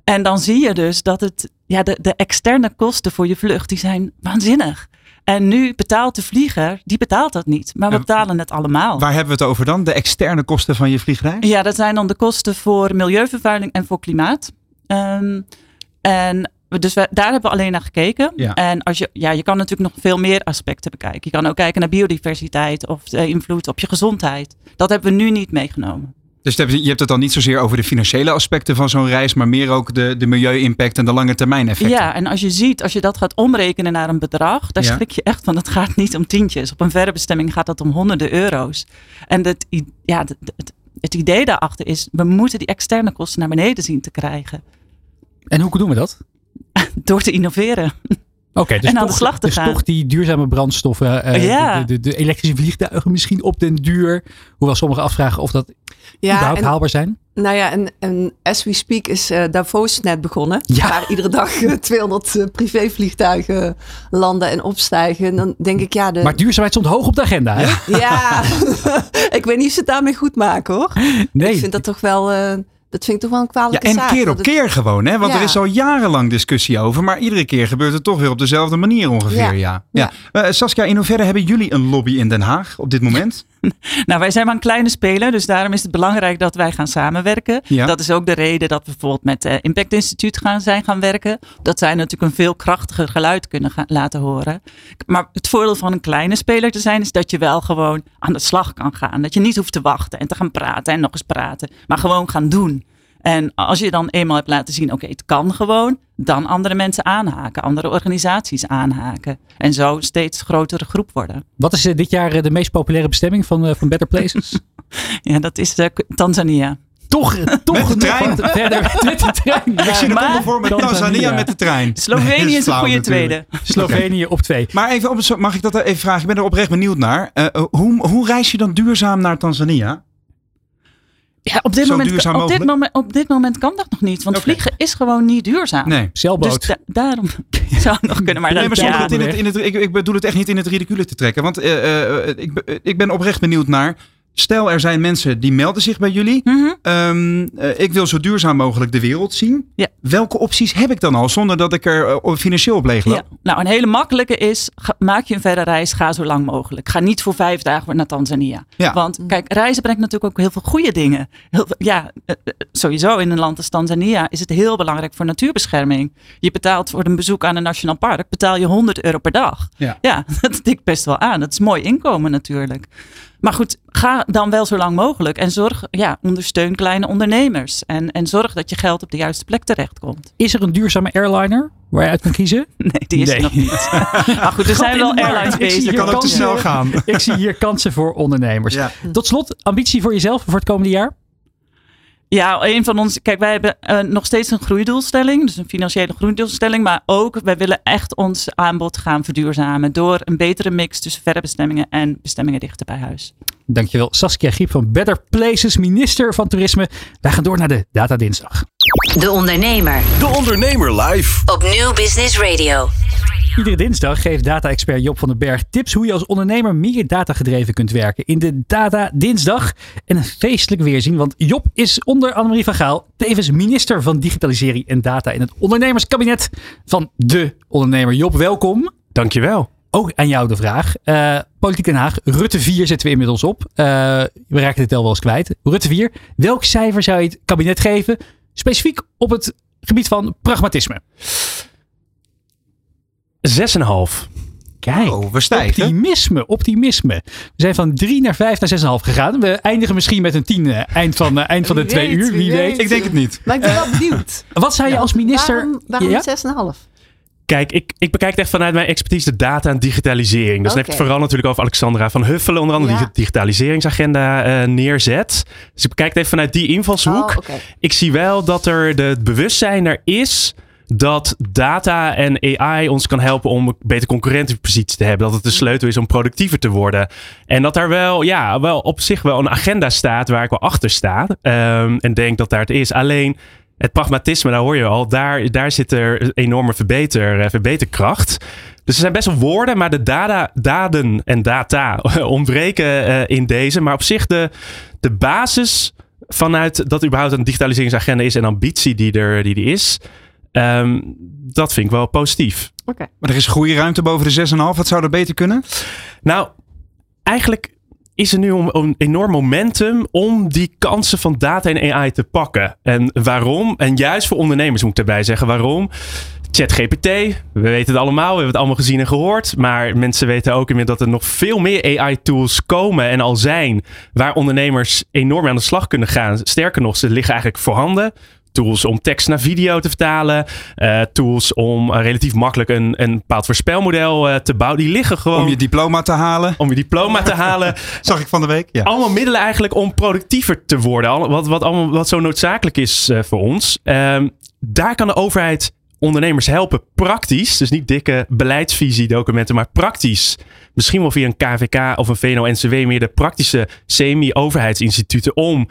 En dan zie je dus dat het, ja, de, de externe kosten voor je vlucht, die zijn waanzinnig. En nu betaalt de vlieger, die betaalt dat niet. Maar we
En
betalen het allemaal.
Waar hebben we het over dan? De externe kosten van je vliegreis?
Ja, dat zijn dan de kosten voor milieuvervuiling en voor klimaat. Ehm, en dus we, daar hebben we alleen naar gekeken.
Ja.
En als je, ja, je kan natuurlijk nog veel meer aspecten bekijken. Je kan ook kijken naar biodiversiteit of de invloed op je gezondheid. Dat hebben we nu niet meegenomen.
Dus je hebt het dan niet zozeer over de financiële aspecten van zo'n reis, maar meer ook de, de milieu-impact en de lange termijn effecten.
Ja, en als je ziet, als je dat gaat omrekenen naar een bedrag, daar
Ja.
schrik je echt van. Het gaat niet om tientjes. Op een verre bestemming gaat dat om honderden euro's. En het, ja, het, het, het idee daarachter is, we moeten die externe kosten naar beneden zien te krijgen.
En hoe doen we dat?
Door te innoveren.
Oké, dus
En aan de
toch-
slag te
dus
gaan.
toch die duurzame brandstoffen, eh,
Ja.
de, de, de elektrische vliegtuigen misschien op den duur. Hoewel sommigen afvragen of dat
Ja,
überhaupt
en,
haalbaar zijn.
nou ja, en, en as we speak is eh, Davos net begonnen.
Ja.
Waar iedere dag eh, 200 eh, privévliegtuigen landen en opstijgen. En dan denk ik, ja, de,
Maar duurzaamheid stond hoog op de agenda. Hè?
ja ik weet niet of ze het daarmee goed maken hoor.
Nee,
Ik vind dat toch wel, eh, dat vind ik toch wel een
Ja,
kwalijke
en
zaak.
keer op keer gewoon, hè? Want
Ja.
er is al jarenlang discussie over, maar iedere keer gebeurt het toch weer op dezelfde manier ongeveer. Ja.
Ja.
ja. Eh, Saskia, in hoeverre hebben jullie een lobby in Den Haag op dit moment?
Nou, wij zijn maar een kleine speler, dus daarom is het belangrijk dat wij gaan samenwerken.
Ja.
Dat is ook de reden dat we bijvoorbeeld met het Impact Instituut gaan, zijn gaan werken. Dat zij natuurlijk een veel krachtiger geluid kunnen gaan, laten horen. Maar het voordeel van een kleine speler te zijn, is dat je wel gewoon aan de slag kan gaan. Dat je niet hoeft te wachten en te gaan praten en nog eens praten, maar gewoon gaan doen. En als je dan eenmaal hebt laten zien, oké, het kan gewoon, dan andere mensen aanhaken, andere organisaties aanhaken. En zo steeds grotere groep worden.
Wat is eh, dit jaar eh, de meest populaire bestemming van, eh, van Better Places?
Ja, dat is de Tanzania.
toch, toch
Met de trein.
verder met de trein.
Ik zie
maar-
voor met
Tanzania.
Tanzania met de trein.
Slovenië is een goede tweede.
Slovenië op twee.
Maar even, op- mag ik dat even vragen? Ik ben er oprecht benieuwd naar. Hoe, hoe reis je dan duurzaam naar Tanzania?
Ja, op dit,
Zo
moment,
duurzaam
op, dit moment, op dit moment kan dat nog niet. Want vliegen is gewoon niet duurzaam.
Nee.
Zeilboot.
Dus da- daarom zou het nog kunnen. Maar,
Nee, maar zonder
ja,
het in het, in het, ik, ik bedoel het echt niet in het ridicule te trekken. Want eh, eh, ik, be- ik ben oprecht benieuwd naar. Stel, er zijn mensen die melden zich bij jullie. Eh, ik wil zo duurzaam mogelijk de wereld zien.
Ja.
Welke opties heb ik dan al zonder dat ik er eh, financieel op leeg loop?
Ja. Nou, een hele makkelijke is, ga- maak je een verre reis, ga zo lang mogelijk. Ga niet voor vijf dagen naar Tanzania.
Ja.
Want kijk, reizen brengt natuurlijk ook heel veel goede dingen. Heel, ja, eh, sowieso in een land als Tanzania is het heel belangrijk voor natuurbescherming. Je betaalt voor een bezoek aan een nationaal park, betaal je 100 euro per dag.
Ja.
ja dat tikt best wel aan. Dat is mooi inkomen natuurlijk. Maar goed, ga dan wel zo lang mogelijk en zorg, ja, ondersteun kleine ondernemers. En, en zorg dat je geld op de juiste plek terechtkomt.
Is er een duurzame airliner waar je uit kan kiezen?
Nee, die is
Nee.
er nog niet. maar goed, er zijn wel airlines
Ik zie
bezig.
hier
kan ook te
kansen.
snel gaan.
Ik zie hier kansen voor ondernemers.
Ja.
Tot slot, ambitie voor jezelf voor het komende jaar?
Ja, een van ons. Kijk, wij hebben eh, nog steeds een groeidoelstelling, dus een financiële groeidoelstelling. Maar ook, wij willen echt ons aanbod gaan verduurzamen door een betere mix tussen verre bestemmingen en bestemmingen dichter bij huis.
Dankjewel, Saskia Giep van Better Places, minister van Toerisme. Wij gaan door naar de Data Dinsdag.
De Ondernemer
De Ondernemer live.
op Nieuw Business Radio.
Iedere dinsdag geeft data-expert Job van den Berg tips hoe je als ondernemer meer datagedreven kunt werken. In de Data Dinsdag. En een feestelijk weerzien, want Job is onder Annemarie van Gaal tevens minister van Digitalisering en Data in het ondernemerskabinet van de ondernemer. Job, welkom.
Dankjewel.
Ook aan jou de vraag. Eh, Politiek Den Haag, Rutte 4 zetten we inmiddels op. Eh, we raken de tel wel eens kwijt. Rutte 4, welk cijfer zou je het kabinet geven? Specifiek op het gebied van pragmatisme.
6,5.
Kijk,
Oh, we stijgen.
optimisme, optimisme. We zijn van 3 naar 5 naar 6,5 gegaan. We eindigen misschien met een 10 eh, eind van, eh, eind van de
Wie
twee
weet,
uur. Wie
wie
weet.
weet.
Ik denk het niet.
Maar ik ben wel benieuwd.
Wat zou je als minister...
Waarom, waarom
Ja?
6,5?
Kijk, ik, ik bekijk het echt vanuit mijn expertise de data en digitalisering. Dus dan heb je het
Oké.
vooral natuurlijk over Alexandra van Huffelen, onder andere
Ja.
die digitaliseringsagenda eh, neerzet. Dus ik bekijk het even vanuit die invalshoek.
Oh.
Ik zie wel dat er de, het bewustzijn er is dat data en AI ons kan helpen om een betere concurrentiepositie te hebben. Dat het de sleutel is om productiever te worden. En dat daar wel, ja, wel op zich wel een agenda staat waar ik wel achter sta. Ehm, en denk dat daar het is. Alleen het pragmatisme, daar hoor je al, daar, daar zit er enorme verbeter, eh, verbeterkracht. Dus er zijn best wel woorden, maar de data, daden en data ontbreken eh, in deze. Maar op zich de, de basis vanuit dat überhaupt een digitaliseringsagenda is en ambitie die er, die er is. Ehm, dat vind ik wel positief.
Oké.
Maar er is groeiruimte boven de 6,5. Wat zou er beter kunnen?
Nou, eigenlijk is er nu een, een enorm momentum om die kansen van data en AI te pakken. En waarom? En juist voor ondernemers moet ik erbij zeggen waarom. ChatGPT, we weten het allemaal, we hebben het allemaal gezien en gehoord. Maar mensen weten ook inmiddels dat er nog veel meer AI-tools komen en al zijn. Waar ondernemers enorm aan de slag kunnen gaan. Sterker nog, ze liggen eigenlijk voorhanden. Tools om tekst naar video te vertalen. eh, tools om eh, relatief makkelijk een, een bepaald voorspelmodel eh, te bouwen. Die liggen gewoon
Om je diploma te halen.
om je diploma te halen.
Zag ik van de week. Ja.
Allemaal middelen eigenlijk om productiever te worden. Al- Wat, wat, allemaal, wat zo noodzakelijk is voor ons. Ehm, daar kan de overheid ondernemers helpen praktisch. Dus niet dikke beleidsvisiedocumenten, maar praktisch. Misschien wel via een KVK of een VNO-NCW meer de praktische semi-overheidsinstituten om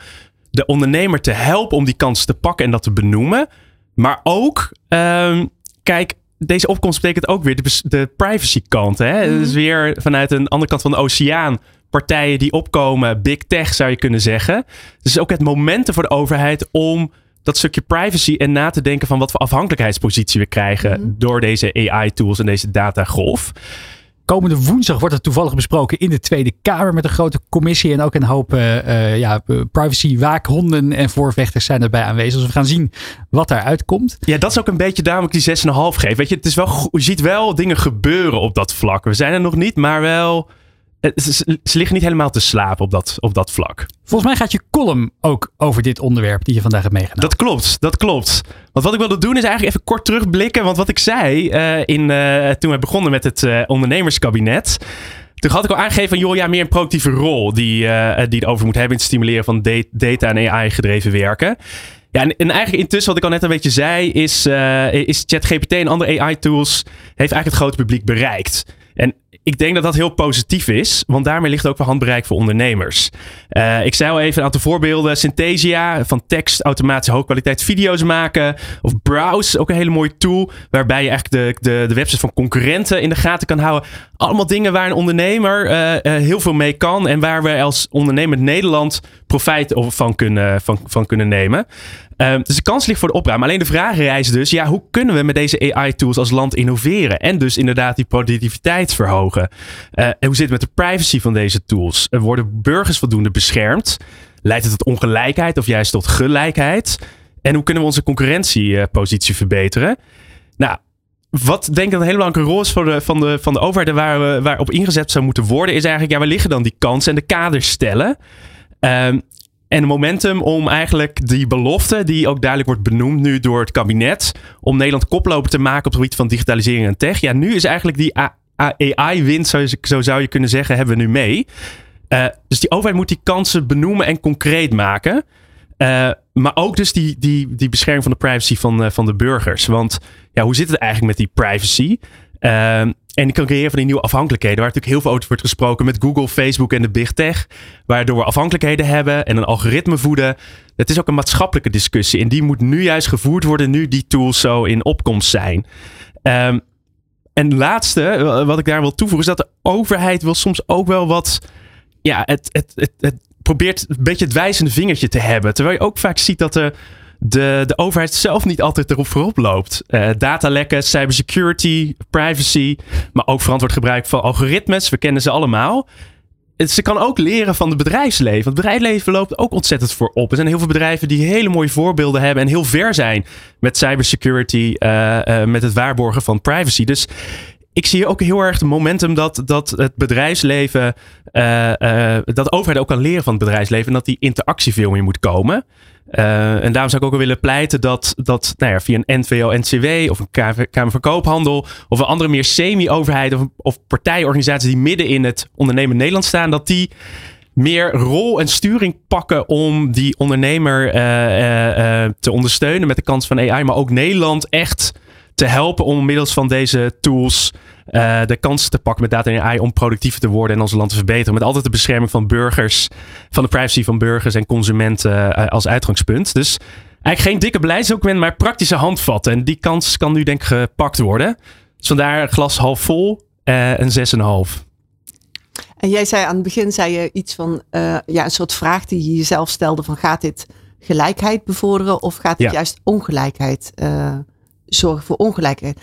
de ondernemer te helpen om die kansen te pakken en dat te benoemen. Maar ook, ehm, kijk, deze opkomst betekent ook weer de, de privacy kant. Hè? Dus weer vanuit een andere kant van de oceaan. Partijen die opkomen, big tech zou je kunnen zeggen. Dus ook het momentum voor de overheid om dat stukje privacy en na te denken van wat voor afhankelijkheidspositie we krijgen door deze AI-tools en deze datagolf.
Komende woensdag wordt het toevallig besproken in de Tweede Kamer met een grote commissie. En ook een hoop eh, ja, privacy-waakhonden en voorvechters zijn erbij aanwezig. Dus we gaan zien wat daaruit komt.
Ja, dat is ook een beetje daarom ik die 6,5 geef. Weet je, het is wel, je ziet wel dingen gebeuren op dat vlak. We zijn er nog niet, maar wel. Het- Ze, liggen niet helemaal te slapen op dat, op dat vlak.
Volgens mij gaat je column ook over dit onderwerp die je vandaag hebt meegenomen.
Dat klopt, dat klopt. Want wat ik wilde doen is eigenlijk even kort terugblikken. Want wat ik zei eh, in, eh, toen we begonnen met het eh, ondernemerskabinet. Toen had ik al aangegeven van, joh, ja, meer een productieve rol die, eh, die het over moet hebben in het stimuleren van da- data en AI gedreven werken. Ja, en, en eigenlijk intussen wat ik al net een beetje zei, is, eh, is ChatGPT en andere AI-tools heeft eigenlijk het grote publiek bereikt. En ik denk dat dat heel positief is, want daarmee ligt ook wel handbereik voor ondernemers. Eh, ik zei al even een aantal voorbeelden. Synthesia, van tekst automatisch hoogkwaliteit video's maken. Of Browse, ook een hele mooie tool. Waarbij je eigenlijk de, de, de websites van concurrenten in de gaten kan houden. Allemaal dingen waar een ondernemer eh, eh, heel veel mee kan. En waar we als ondernemer Nederland profijt van kunnen, van, van kunnen nemen. Eh, dus de kans ligt voor de opruim. Alleen de vraag rijst dus, ja, hoe kunnen we met deze AI-tools als land innoveren? En dus inderdaad die productiviteit verhogen. Eh, en hoe zit het met de privacy van deze tools? Er worden burgers voldoende beschermd? Leidt het tot ongelijkheid of juist tot gelijkheid? En hoe kunnen we onze concurrentiepositie verbeteren? Nou, wat denk ik een hele belangrijke rol is voor de, van, de, van de overheid en waar we waar op ingezet zou moeten worden, is eigenlijk, ja, waar liggen dan die kansen en de kaders stellen? Ehm, en momentum om eigenlijk die belofte, die ook duidelijk wordt benoemd nu door het kabinet, om Nederland koploper te maken op het gebied van digitalisering en tech. Ja, nu is eigenlijk die AI-wind, zo, zo zou je kunnen zeggen, hebben we nu mee. Eh, dus die overheid moet die kansen benoemen en concreet maken. Eh, maar ook dus die, die, die bescherming van de privacy van, eh, van de burgers. Want ja, hoe zit het eigenlijk met die privacy? En die kan creëren van die nieuwe afhankelijkheden. Waar natuurlijk heel veel over wordt gesproken met Google, Facebook en de big tech. Waardoor we afhankelijkheden hebben en een algoritme voeden. Het is ook een maatschappelijke discussie. En die moet nu juist gevoerd worden nu die tools zo in opkomst zijn. Ehm, en laatste, eh, wat ik daar wil toevoegen, is dat de overheid wil soms ook wel wat. Ja, het, het, het, het probeert een beetje het wijzende vingertje te hebben. Terwijl je ook vaak ziet dat de, de, de overheid zelf niet altijd erop voorop loopt. Eh, datalekken, cybersecurity, privacy, maar ook verantwoord gebruik van algoritmes. We kennen ze allemaal. Ze kan ook leren van het bedrijfsleven. Het bedrijfsleven loopt ook ontzettend voorop. Er zijn heel veel bedrijven die hele mooie voorbeelden hebben en heel ver zijn met cybersecurity, eh, eh, met het waarborgen van privacy. Dus ik zie ook heel erg het momentum dat, dat het bedrijfsleven, dat de overheid ook kan leren van het bedrijfsleven en dat die interactie veel meer moet komen. Eh, en daarom zou ik ook wel willen pleiten dat, dat nou ja, via een NVO-NCW of een KV Kamer van Koophandel of een andere meer semi-overheid of, of partijorganisaties die midden in het ondernemen Nederland staan, dat die meer rol en sturing pakken om die ondernemer eh, eh, te ondersteunen met de kans van AI, maar ook Nederland echt te helpen om middels van deze tools eh, de kansen te pakken met data en AI om productiever te worden en ons land te verbeteren. Met altijd de bescherming van burgers, van de privacy van burgers en consumenten eh, als uitgangspunt. Dus eigenlijk geen dikke beleidsdocument, maar praktische handvatten. En die kans kan nu denk ik gepakt worden. Dus vandaar glas half vol eh en 6,5.
En jij zei aan het begin zei je iets van ja, een soort vraag die je jezelf stelde van gaat dit gelijkheid bevorderen of gaat het
Ja.
juist ongelijkheid zorgen voor ongelijkheid.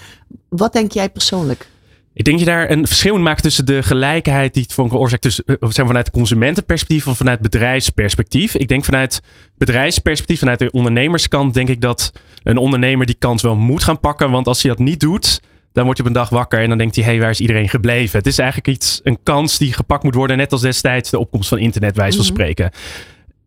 Wat denk jij persoonlijk?
Ik denk je daar een verschil in maakt tussen de gelijkheid die het van veroorzaakt tussen, eh, maar vanuit consumentenperspectief of vanuit bedrijfsperspectief. Ik denk vanuit bedrijfsperspectief, vanuit de ondernemerskant, denk ik dat een ondernemer die kans wel moet gaan pakken. Want als hij dat niet doet, dan wordt je op een dag wakker en dan denkt hij, hé, hey, waar is iedereen gebleven? Het is eigenlijk iets, een kans die gepakt moet worden, net als destijds de opkomst van internet, wijze van
Mhm.
spreken.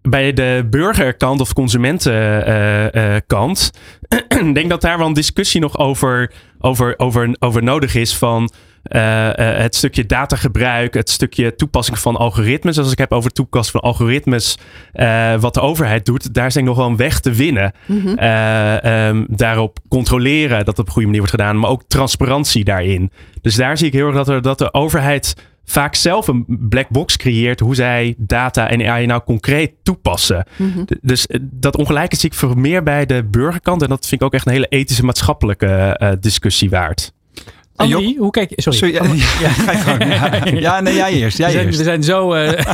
Bij de burgerkant of consumentenkant, ik denk dat daar wel een discussie nog over, over, over, over nodig is van eh, eh, het stukje datagebruik, het stukje toepassing van algoritmes. Als ik heb over toepassing van algoritmes, eh, wat de overheid doet, daar is denk ik nog wel een weg te winnen.
Mhm.
Eh, ehm, daarop controleren dat het op een goede manier wordt gedaan, maar ook transparantie daarin. Dus daar zie ik heel erg dat, er, dat de overheid vaak zelf een black box creëert hoe zij data en AI nou concreet toepassen.
Mhm.
Dus eh, dat ongelijke zie ik voor meer bij de burgerkant en dat vind ik ook echt een hele ethische maatschappelijke eh, discussie waard.
Annemarie, hoe kijk je... Sorry.
Sorry, ja, ja, ga je gang. Ja, ja, nee, jij eerst. Jij
we, zijn,
eerst.
we zijn zo eh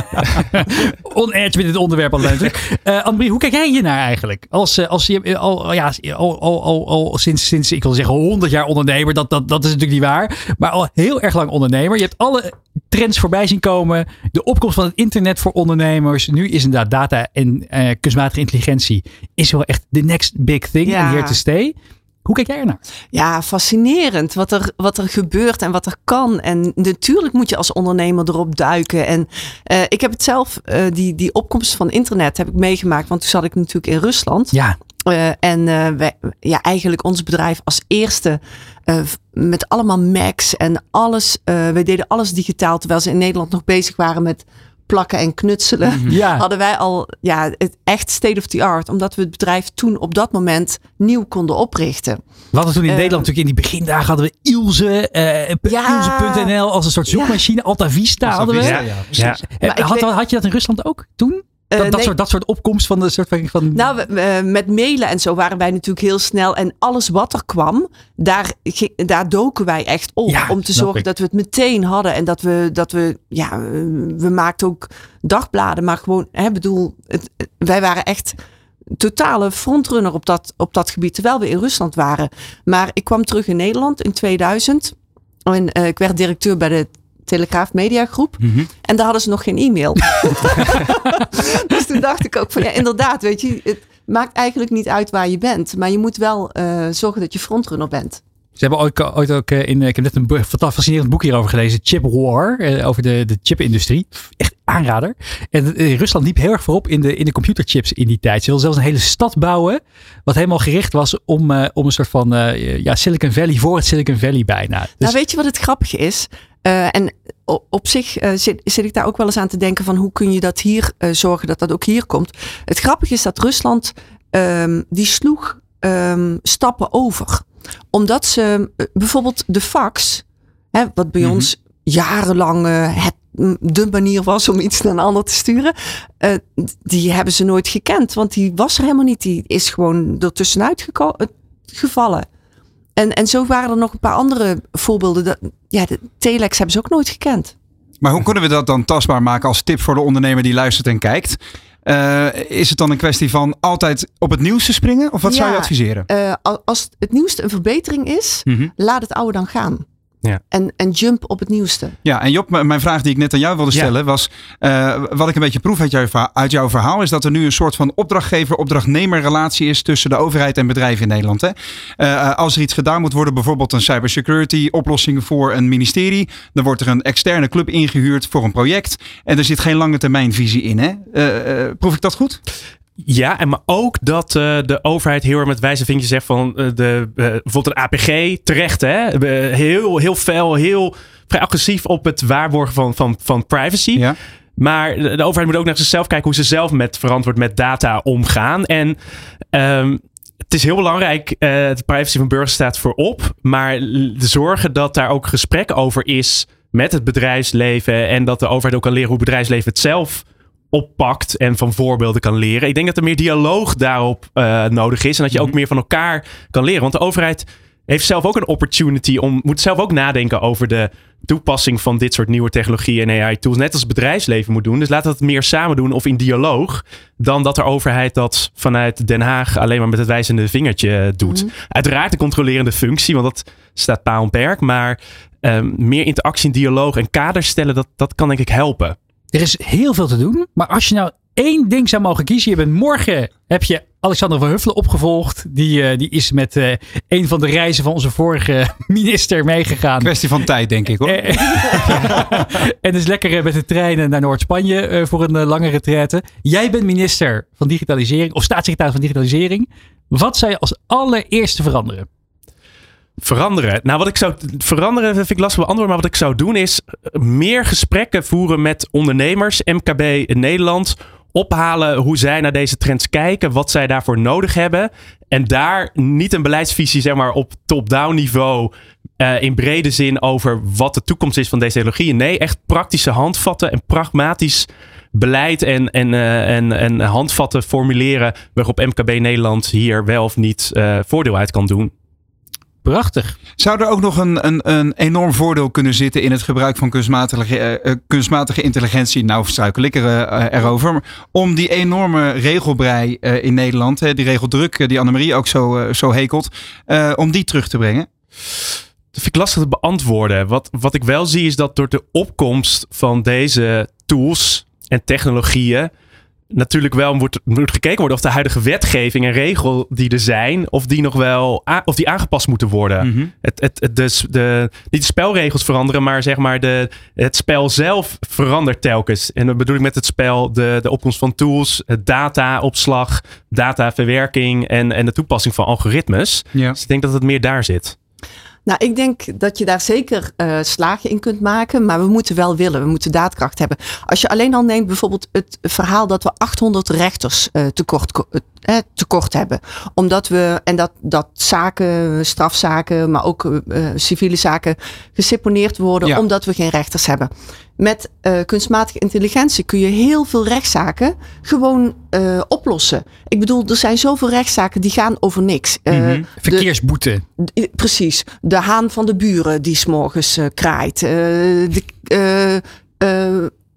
on-edge met dit onderwerp al natuurlijk. Eh Annemarie, hoe kijk jij hier naar eigenlijk? Als, eh, als je al, ja, al, al, al, al sinds, sinds, ik wil zeggen, 100 jaar ondernemer. Dat, dat, dat is natuurlijk niet waar. Maar al heel erg lang ondernemer. Je hebt alle trends voorbij zien komen. De opkomst van het internet voor ondernemers. Nu is inderdaad data en eh, kunstmatige intelligentie is wel echt the next big thing.
Ja.
En here to stay. Hoe kijk jij ernaar?
Ja, fascinerend wat er, wat er gebeurt en wat er kan. En natuurlijk moet je als ondernemer erop duiken. En eh, ik heb het zelf, eh, die, die opkomst van internet heb ik meegemaakt. Want toen zat ik natuurlijk in Rusland.
Ja,
Eh, en wij, ja, eigenlijk ons bedrijf als eerste met allemaal Macs en alles. wij deden alles digitaal, terwijl ze in Nederland nog bezig waren met plakken en knutselen.
ja.
Hadden wij al ja, het echt state of the art, omdat we het bedrijf toen op dat moment nieuw konden oprichten.
We hadden toen in
Eh,
Nederland natuurlijk in die begindagen hadden we Ilse, eh
Ja.
Ilse.nl als een soort zoekmachine. Alta Vista hadden we.
Ja,
Ja.
Eh, had je dat in Rusland ook toen?
Eh,
Dat, dat,
nee.
soort, dat soort opkomst van de soort van...
Nou, we- met mailen en zo waren wij natuurlijk heel snel. En alles wat er kwam, daar, daar doken wij echt op.
Ja,
om te zorgen
ik.
dat we het meteen hadden. En dat we, dat we ja, eh, we maakten ook dagbladen. Maar gewoon, hè, bedoel, het, wij waren echt totale frontrunner op dat, op dat gebied. Terwijl we in Rusland waren. Maar ik kwam terug in Nederland in 2000. En eh, ik werd directeur bij de Telegraaf Media Groep.
Mhm.
En daar hadden ze nog geen e-mail. dus toen dacht ik ook van ja, inderdaad, weet je, het maakt eigenlijk niet uit waar je bent. Maar je moet wel eh, zorgen dat je frontrunner bent.
Ze hebben ooit, ooit ook eh, in... Ik heb net een fascinerend boek hierover gelezen. Chip War. eh, over de, de chipindustrie. Echt aanrader. En eh, Rusland liep heel erg voorop in de, in de computerchips in die tijd. Ze wilden zelfs een hele stad bouwen. Wat helemaal gericht was om, om een soort van ja, Silicon Valley voor het Silicon Valley bijna. Dus,
Nou, weet je wat het grappige is? En op zich zit, zit ik daar ook wel eens aan te denken van hoe kun je dat hier zorgen dat dat ook hier komt. Het grappige is dat Rusland ehm, die sloeg ehm, stappen over. Omdat ze eh, bijvoorbeeld de fax, hè, wat bij
Mhm.
ons jarenlang eh, het, de manier was om iets naar een ander te sturen, eh, die hebben ze nooit gekend. Want die was er helemaal niet. Die is gewoon ertussenuit gevallen. En, en zo waren er nog een paar andere voorbeelden. Dat, ja, de telex hebben ze ook nooit gekend.
Maar hoe kunnen we dat dan tastbaar maken als tip voor de ondernemer die luistert en kijkt? Eh, is het dan een kwestie van altijd op het nieuws te springen? Of wat zou je adviseren?
Eh, al- als het nieuwste een verbetering is,
Mhm.
laat het oude dan gaan.
Ja.
En, en jump op het nieuwste.
Ja, en Job, mijn vraag die ik net aan jou wilde
Ja.
stellen was... eh, wat ik een beetje proef uit uit jouw verhaal... is dat er nu een soort van opdrachtgever-opdrachtnemer relatie is... tussen de overheid en bedrijven in Nederland. Hè? Eh, als er iets gedaan moet worden, bijvoorbeeld een cybersecurity oplossing voor een ministerie... dan wordt er een externe club ingehuurd voor een project... en er zit geen lange termijnvisie in. Hè? Eh, eh, proef ik dat goed?
Ja, en maar ook dat eh, de overheid heel erg met wijze vinkjes zegt van eh, de, eh, bijvoorbeeld een APG, terecht hè, heel, heel fel, heel vrij agressief op het waarborgen van, van, van privacy.
Ja.
Maar de, de overheid moet ook naar zichzelf kijken hoe ze zelf met verantwoord met data omgaan. En ehm, het is heel belangrijk, de privacy van burgers staat voorop. Maar l- zorgen dat daar ook gesprek over is met het bedrijfsleven. En dat de overheid ook kan leren hoe het bedrijfsleven het zelf oppakt en van voorbeelden kan leren. Ik denk dat er meer dialoog daarop eh, nodig is. En dat je ook meer van elkaar kan leren. Want de overheid heeft zelf ook een opportunity om, moet zelf ook nadenken over de toepassing van dit soort nieuwe technologieën en AI-tools. Net als het bedrijfsleven moet doen. Dus laten we het meer samen doen of in dialoog. Dan dat de overheid dat vanuit Den Haag alleen maar met het wijzende vingertje doet. Uiteraard de controlerende functie, want dat staat paal en perk. Maar ehm, meer interactie en dialoog en kaders stellen, dat, dat kan denk ik helpen.
Er is heel veel te doen. Maar als je nou één ding zou mogen kiezen. Je bent morgen, heb je Alexander van Huffelen opgevolgd. Die, eh, die is met eh, een van de reizen van onze vorige minister meegegaan.
Kwestie van tijd, denk ik hoor.
Eh, en is lekker met de treinen naar Noord-Spanje voor een lange retraite. Jij bent minister van Digitalisering of staatssecretaris van Digitalisering. Wat zou je als allereerste veranderen?
Veranderen. Nou, wat ik zou veranderen, vind ik lastig beantwoorden. Maar wat ik zou doen is eh, meer gesprekken voeren met ondernemers, MKB Nederland. Ophalen hoe zij naar deze trends kijken, wat zij daarvoor nodig hebben. En daar niet een beleidsvisie, zeg maar, op top-down niveau. eh, in brede zin over wat de toekomst is van deze technologieën. Nee, echt praktische handvatten en pragmatisch beleid en, en, eh, en, en handvatten formuleren. waarop MKB Nederland hier wel of niet voordeel uit kan doen.
Prachtig.
Zou er ook nog een, een, een enorm voordeel kunnen zitten in het gebruik van kunstmatige, eh, eh, kunstmatige intelligentie? Nou, struikel ik er, eh, erover. Maar om die enorme regelbrei eh, in Nederland, hè, die regeldruk die Annemarie ook zo, zo hekelt, eh, om die terug te brengen?
Dat vind ik lastig te beantwoorden. Wat, wat ik wel zie is dat door de opkomst van deze tools en technologieën natuurlijk wel moet, moet gekeken worden of de huidige wetgeving en regel die er zijn, of die nog wel of die aangepast moeten worden.
Mhm.
Het, het, het, dus de, niet de spelregels veranderen, maar zeg maar de, het spel zelf verandert telkens. En dat bedoel ik met het spel de, de opkomst van tools, het dataopslag, dataverwerking en, en de toepassing van algoritmes.
Ja.
Dus ik denk dat het meer daar zit.
Nou, ik denk dat je daar zeker eh, slagen in kunt maken, maar we moeten wel willen. We moeten daadkracht hebben. Als je alleen al neemt bijvoorbeeld het verhaal dat we 800 rechters eh, tekort, ko- eh, tekort hebben. Omdat we, en dat, dat zaken, strafzaken, maar ook civiele zaken geseponeerd worden
Ja.
omdat we geen rechters hebben. Met eh, kunstmatige intelligentie kun je heel veel rechtszaken gewoon eh, oplossen. Ik bedoel, er zijn zoveel rechtszaken die gaan over niks. De-
Verkeersboete.
Precies. De haan van de buren die s'morgens kraait. De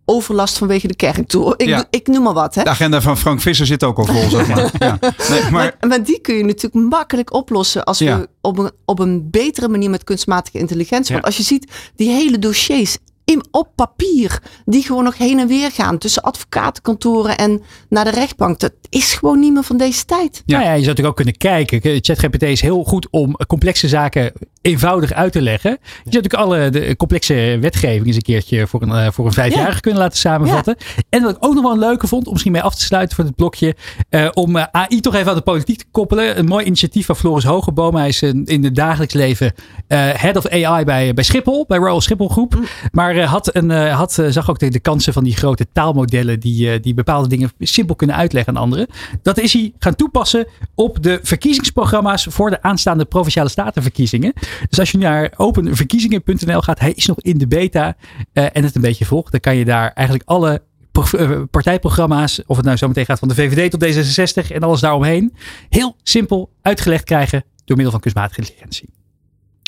overlast vanwege de kerktoer. Ik,
Ja.
ik noem maar wat. Hè?
De agenda van Frank Visser zit ook al vol, zeg maar. Ja. Nee, maar
Maar, maar die kun je natuurlijk makkelijk oplossen als
Ja.
we op een, op een betere manier met kunstmatige intelligentie. Want als je ziet die hele dossiers in, op papier, die gewoon nog heen en weer gaan tussen advocatenkantoren en naar de rechtbank. Dat is gewoon niet meer van deze tijd.
Ja.
Nou ja, je zou natuurlijk ook kunnen kijken. ChatGPT is heel goed om complexe zaken eenvoudig uit te leggen. Je zou natuurlijk alle de complexe wetgeving eens een keertje voor een, eh, voor een vijfjarige
Ja.
kunnen laten samenvatten. En wat ik ook nog wel een leuke vond, om misschien mee af te sluiten voor dit blokje, eh, om eh, AI toch even aan de politiek te koppelen. Een mooi initiatief van Floris Hogeboom. Hij is eh, in het dagelijks leven eh, head of AI bij, bij Schiphol, bij Royal Schiphol Groep. Maar eh, had een, eh, had, eh, zag ook de, de kansen van die grote taalmodellen die, eh, die bepaalde dingen simpel kunnen uitleggen aan anderen. Dat is hij gaan toepassen op de verkiezingsprogramma's voor de aanstaande provinciale statenverkiezingen. Dus als je naar openverkiezingen.nl gaat, hij is nog in de beta eh, en het een beetje volgt, dan kan je daar eigenlijk alle eh, partijprogramma's, of het nou zo meteen gaat van de VVD tot D66 en alles daaromheen, heel simpel uitgelegd krijgen door middel van kunstmatige intelligentie.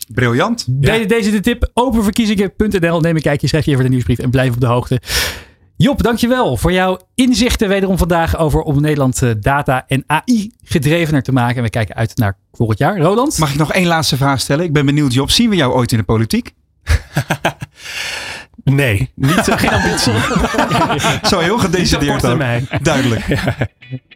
briljant.
Deze, deze de tip. Openverkiezingen.nl. Neem een kijkje, schrijf je even de nieuwsbrief en blijf op de hoogte. Job, dankjewel voor jouw inzichten wederom vandaag over om Nederland eh, data en AI gedrevener te maken. En we kijken uit naar volgend jaar. Roland?
Mag ik nog één laatste vraag stellen? Ik ben benieuwd, Job. Zien we jou ooit in de politiek?
Nee, niet, eh, geen ambitie.
Zo heel gedecideerd ook.
termijn.
Duidelijk.
Ja,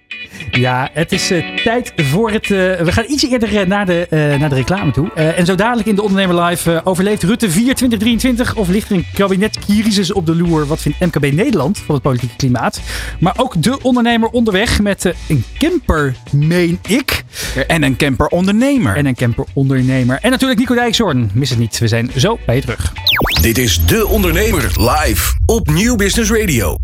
het is eh, tijd voor het. eh, we gaan iets eerder eh, naar, de, naar de reclame toe. Eh, en zo dadelijk in de Ondernemer Live. overleeft Rutte 4 2023? Of ligt er een kabinetcrisis op de loer? Wat vindt MKB Nederland van het politieke klimaat? Maar ook de ondernemer onderweg met een camper, meen ik.
En een camper ondernemer.
En een camper ondernemer. En natuurlijk Nico Dijkshoorn. Mis het niet. We zijn zo bij je terug.
Dit is De Ondernemer live op Nieuw Business Radio.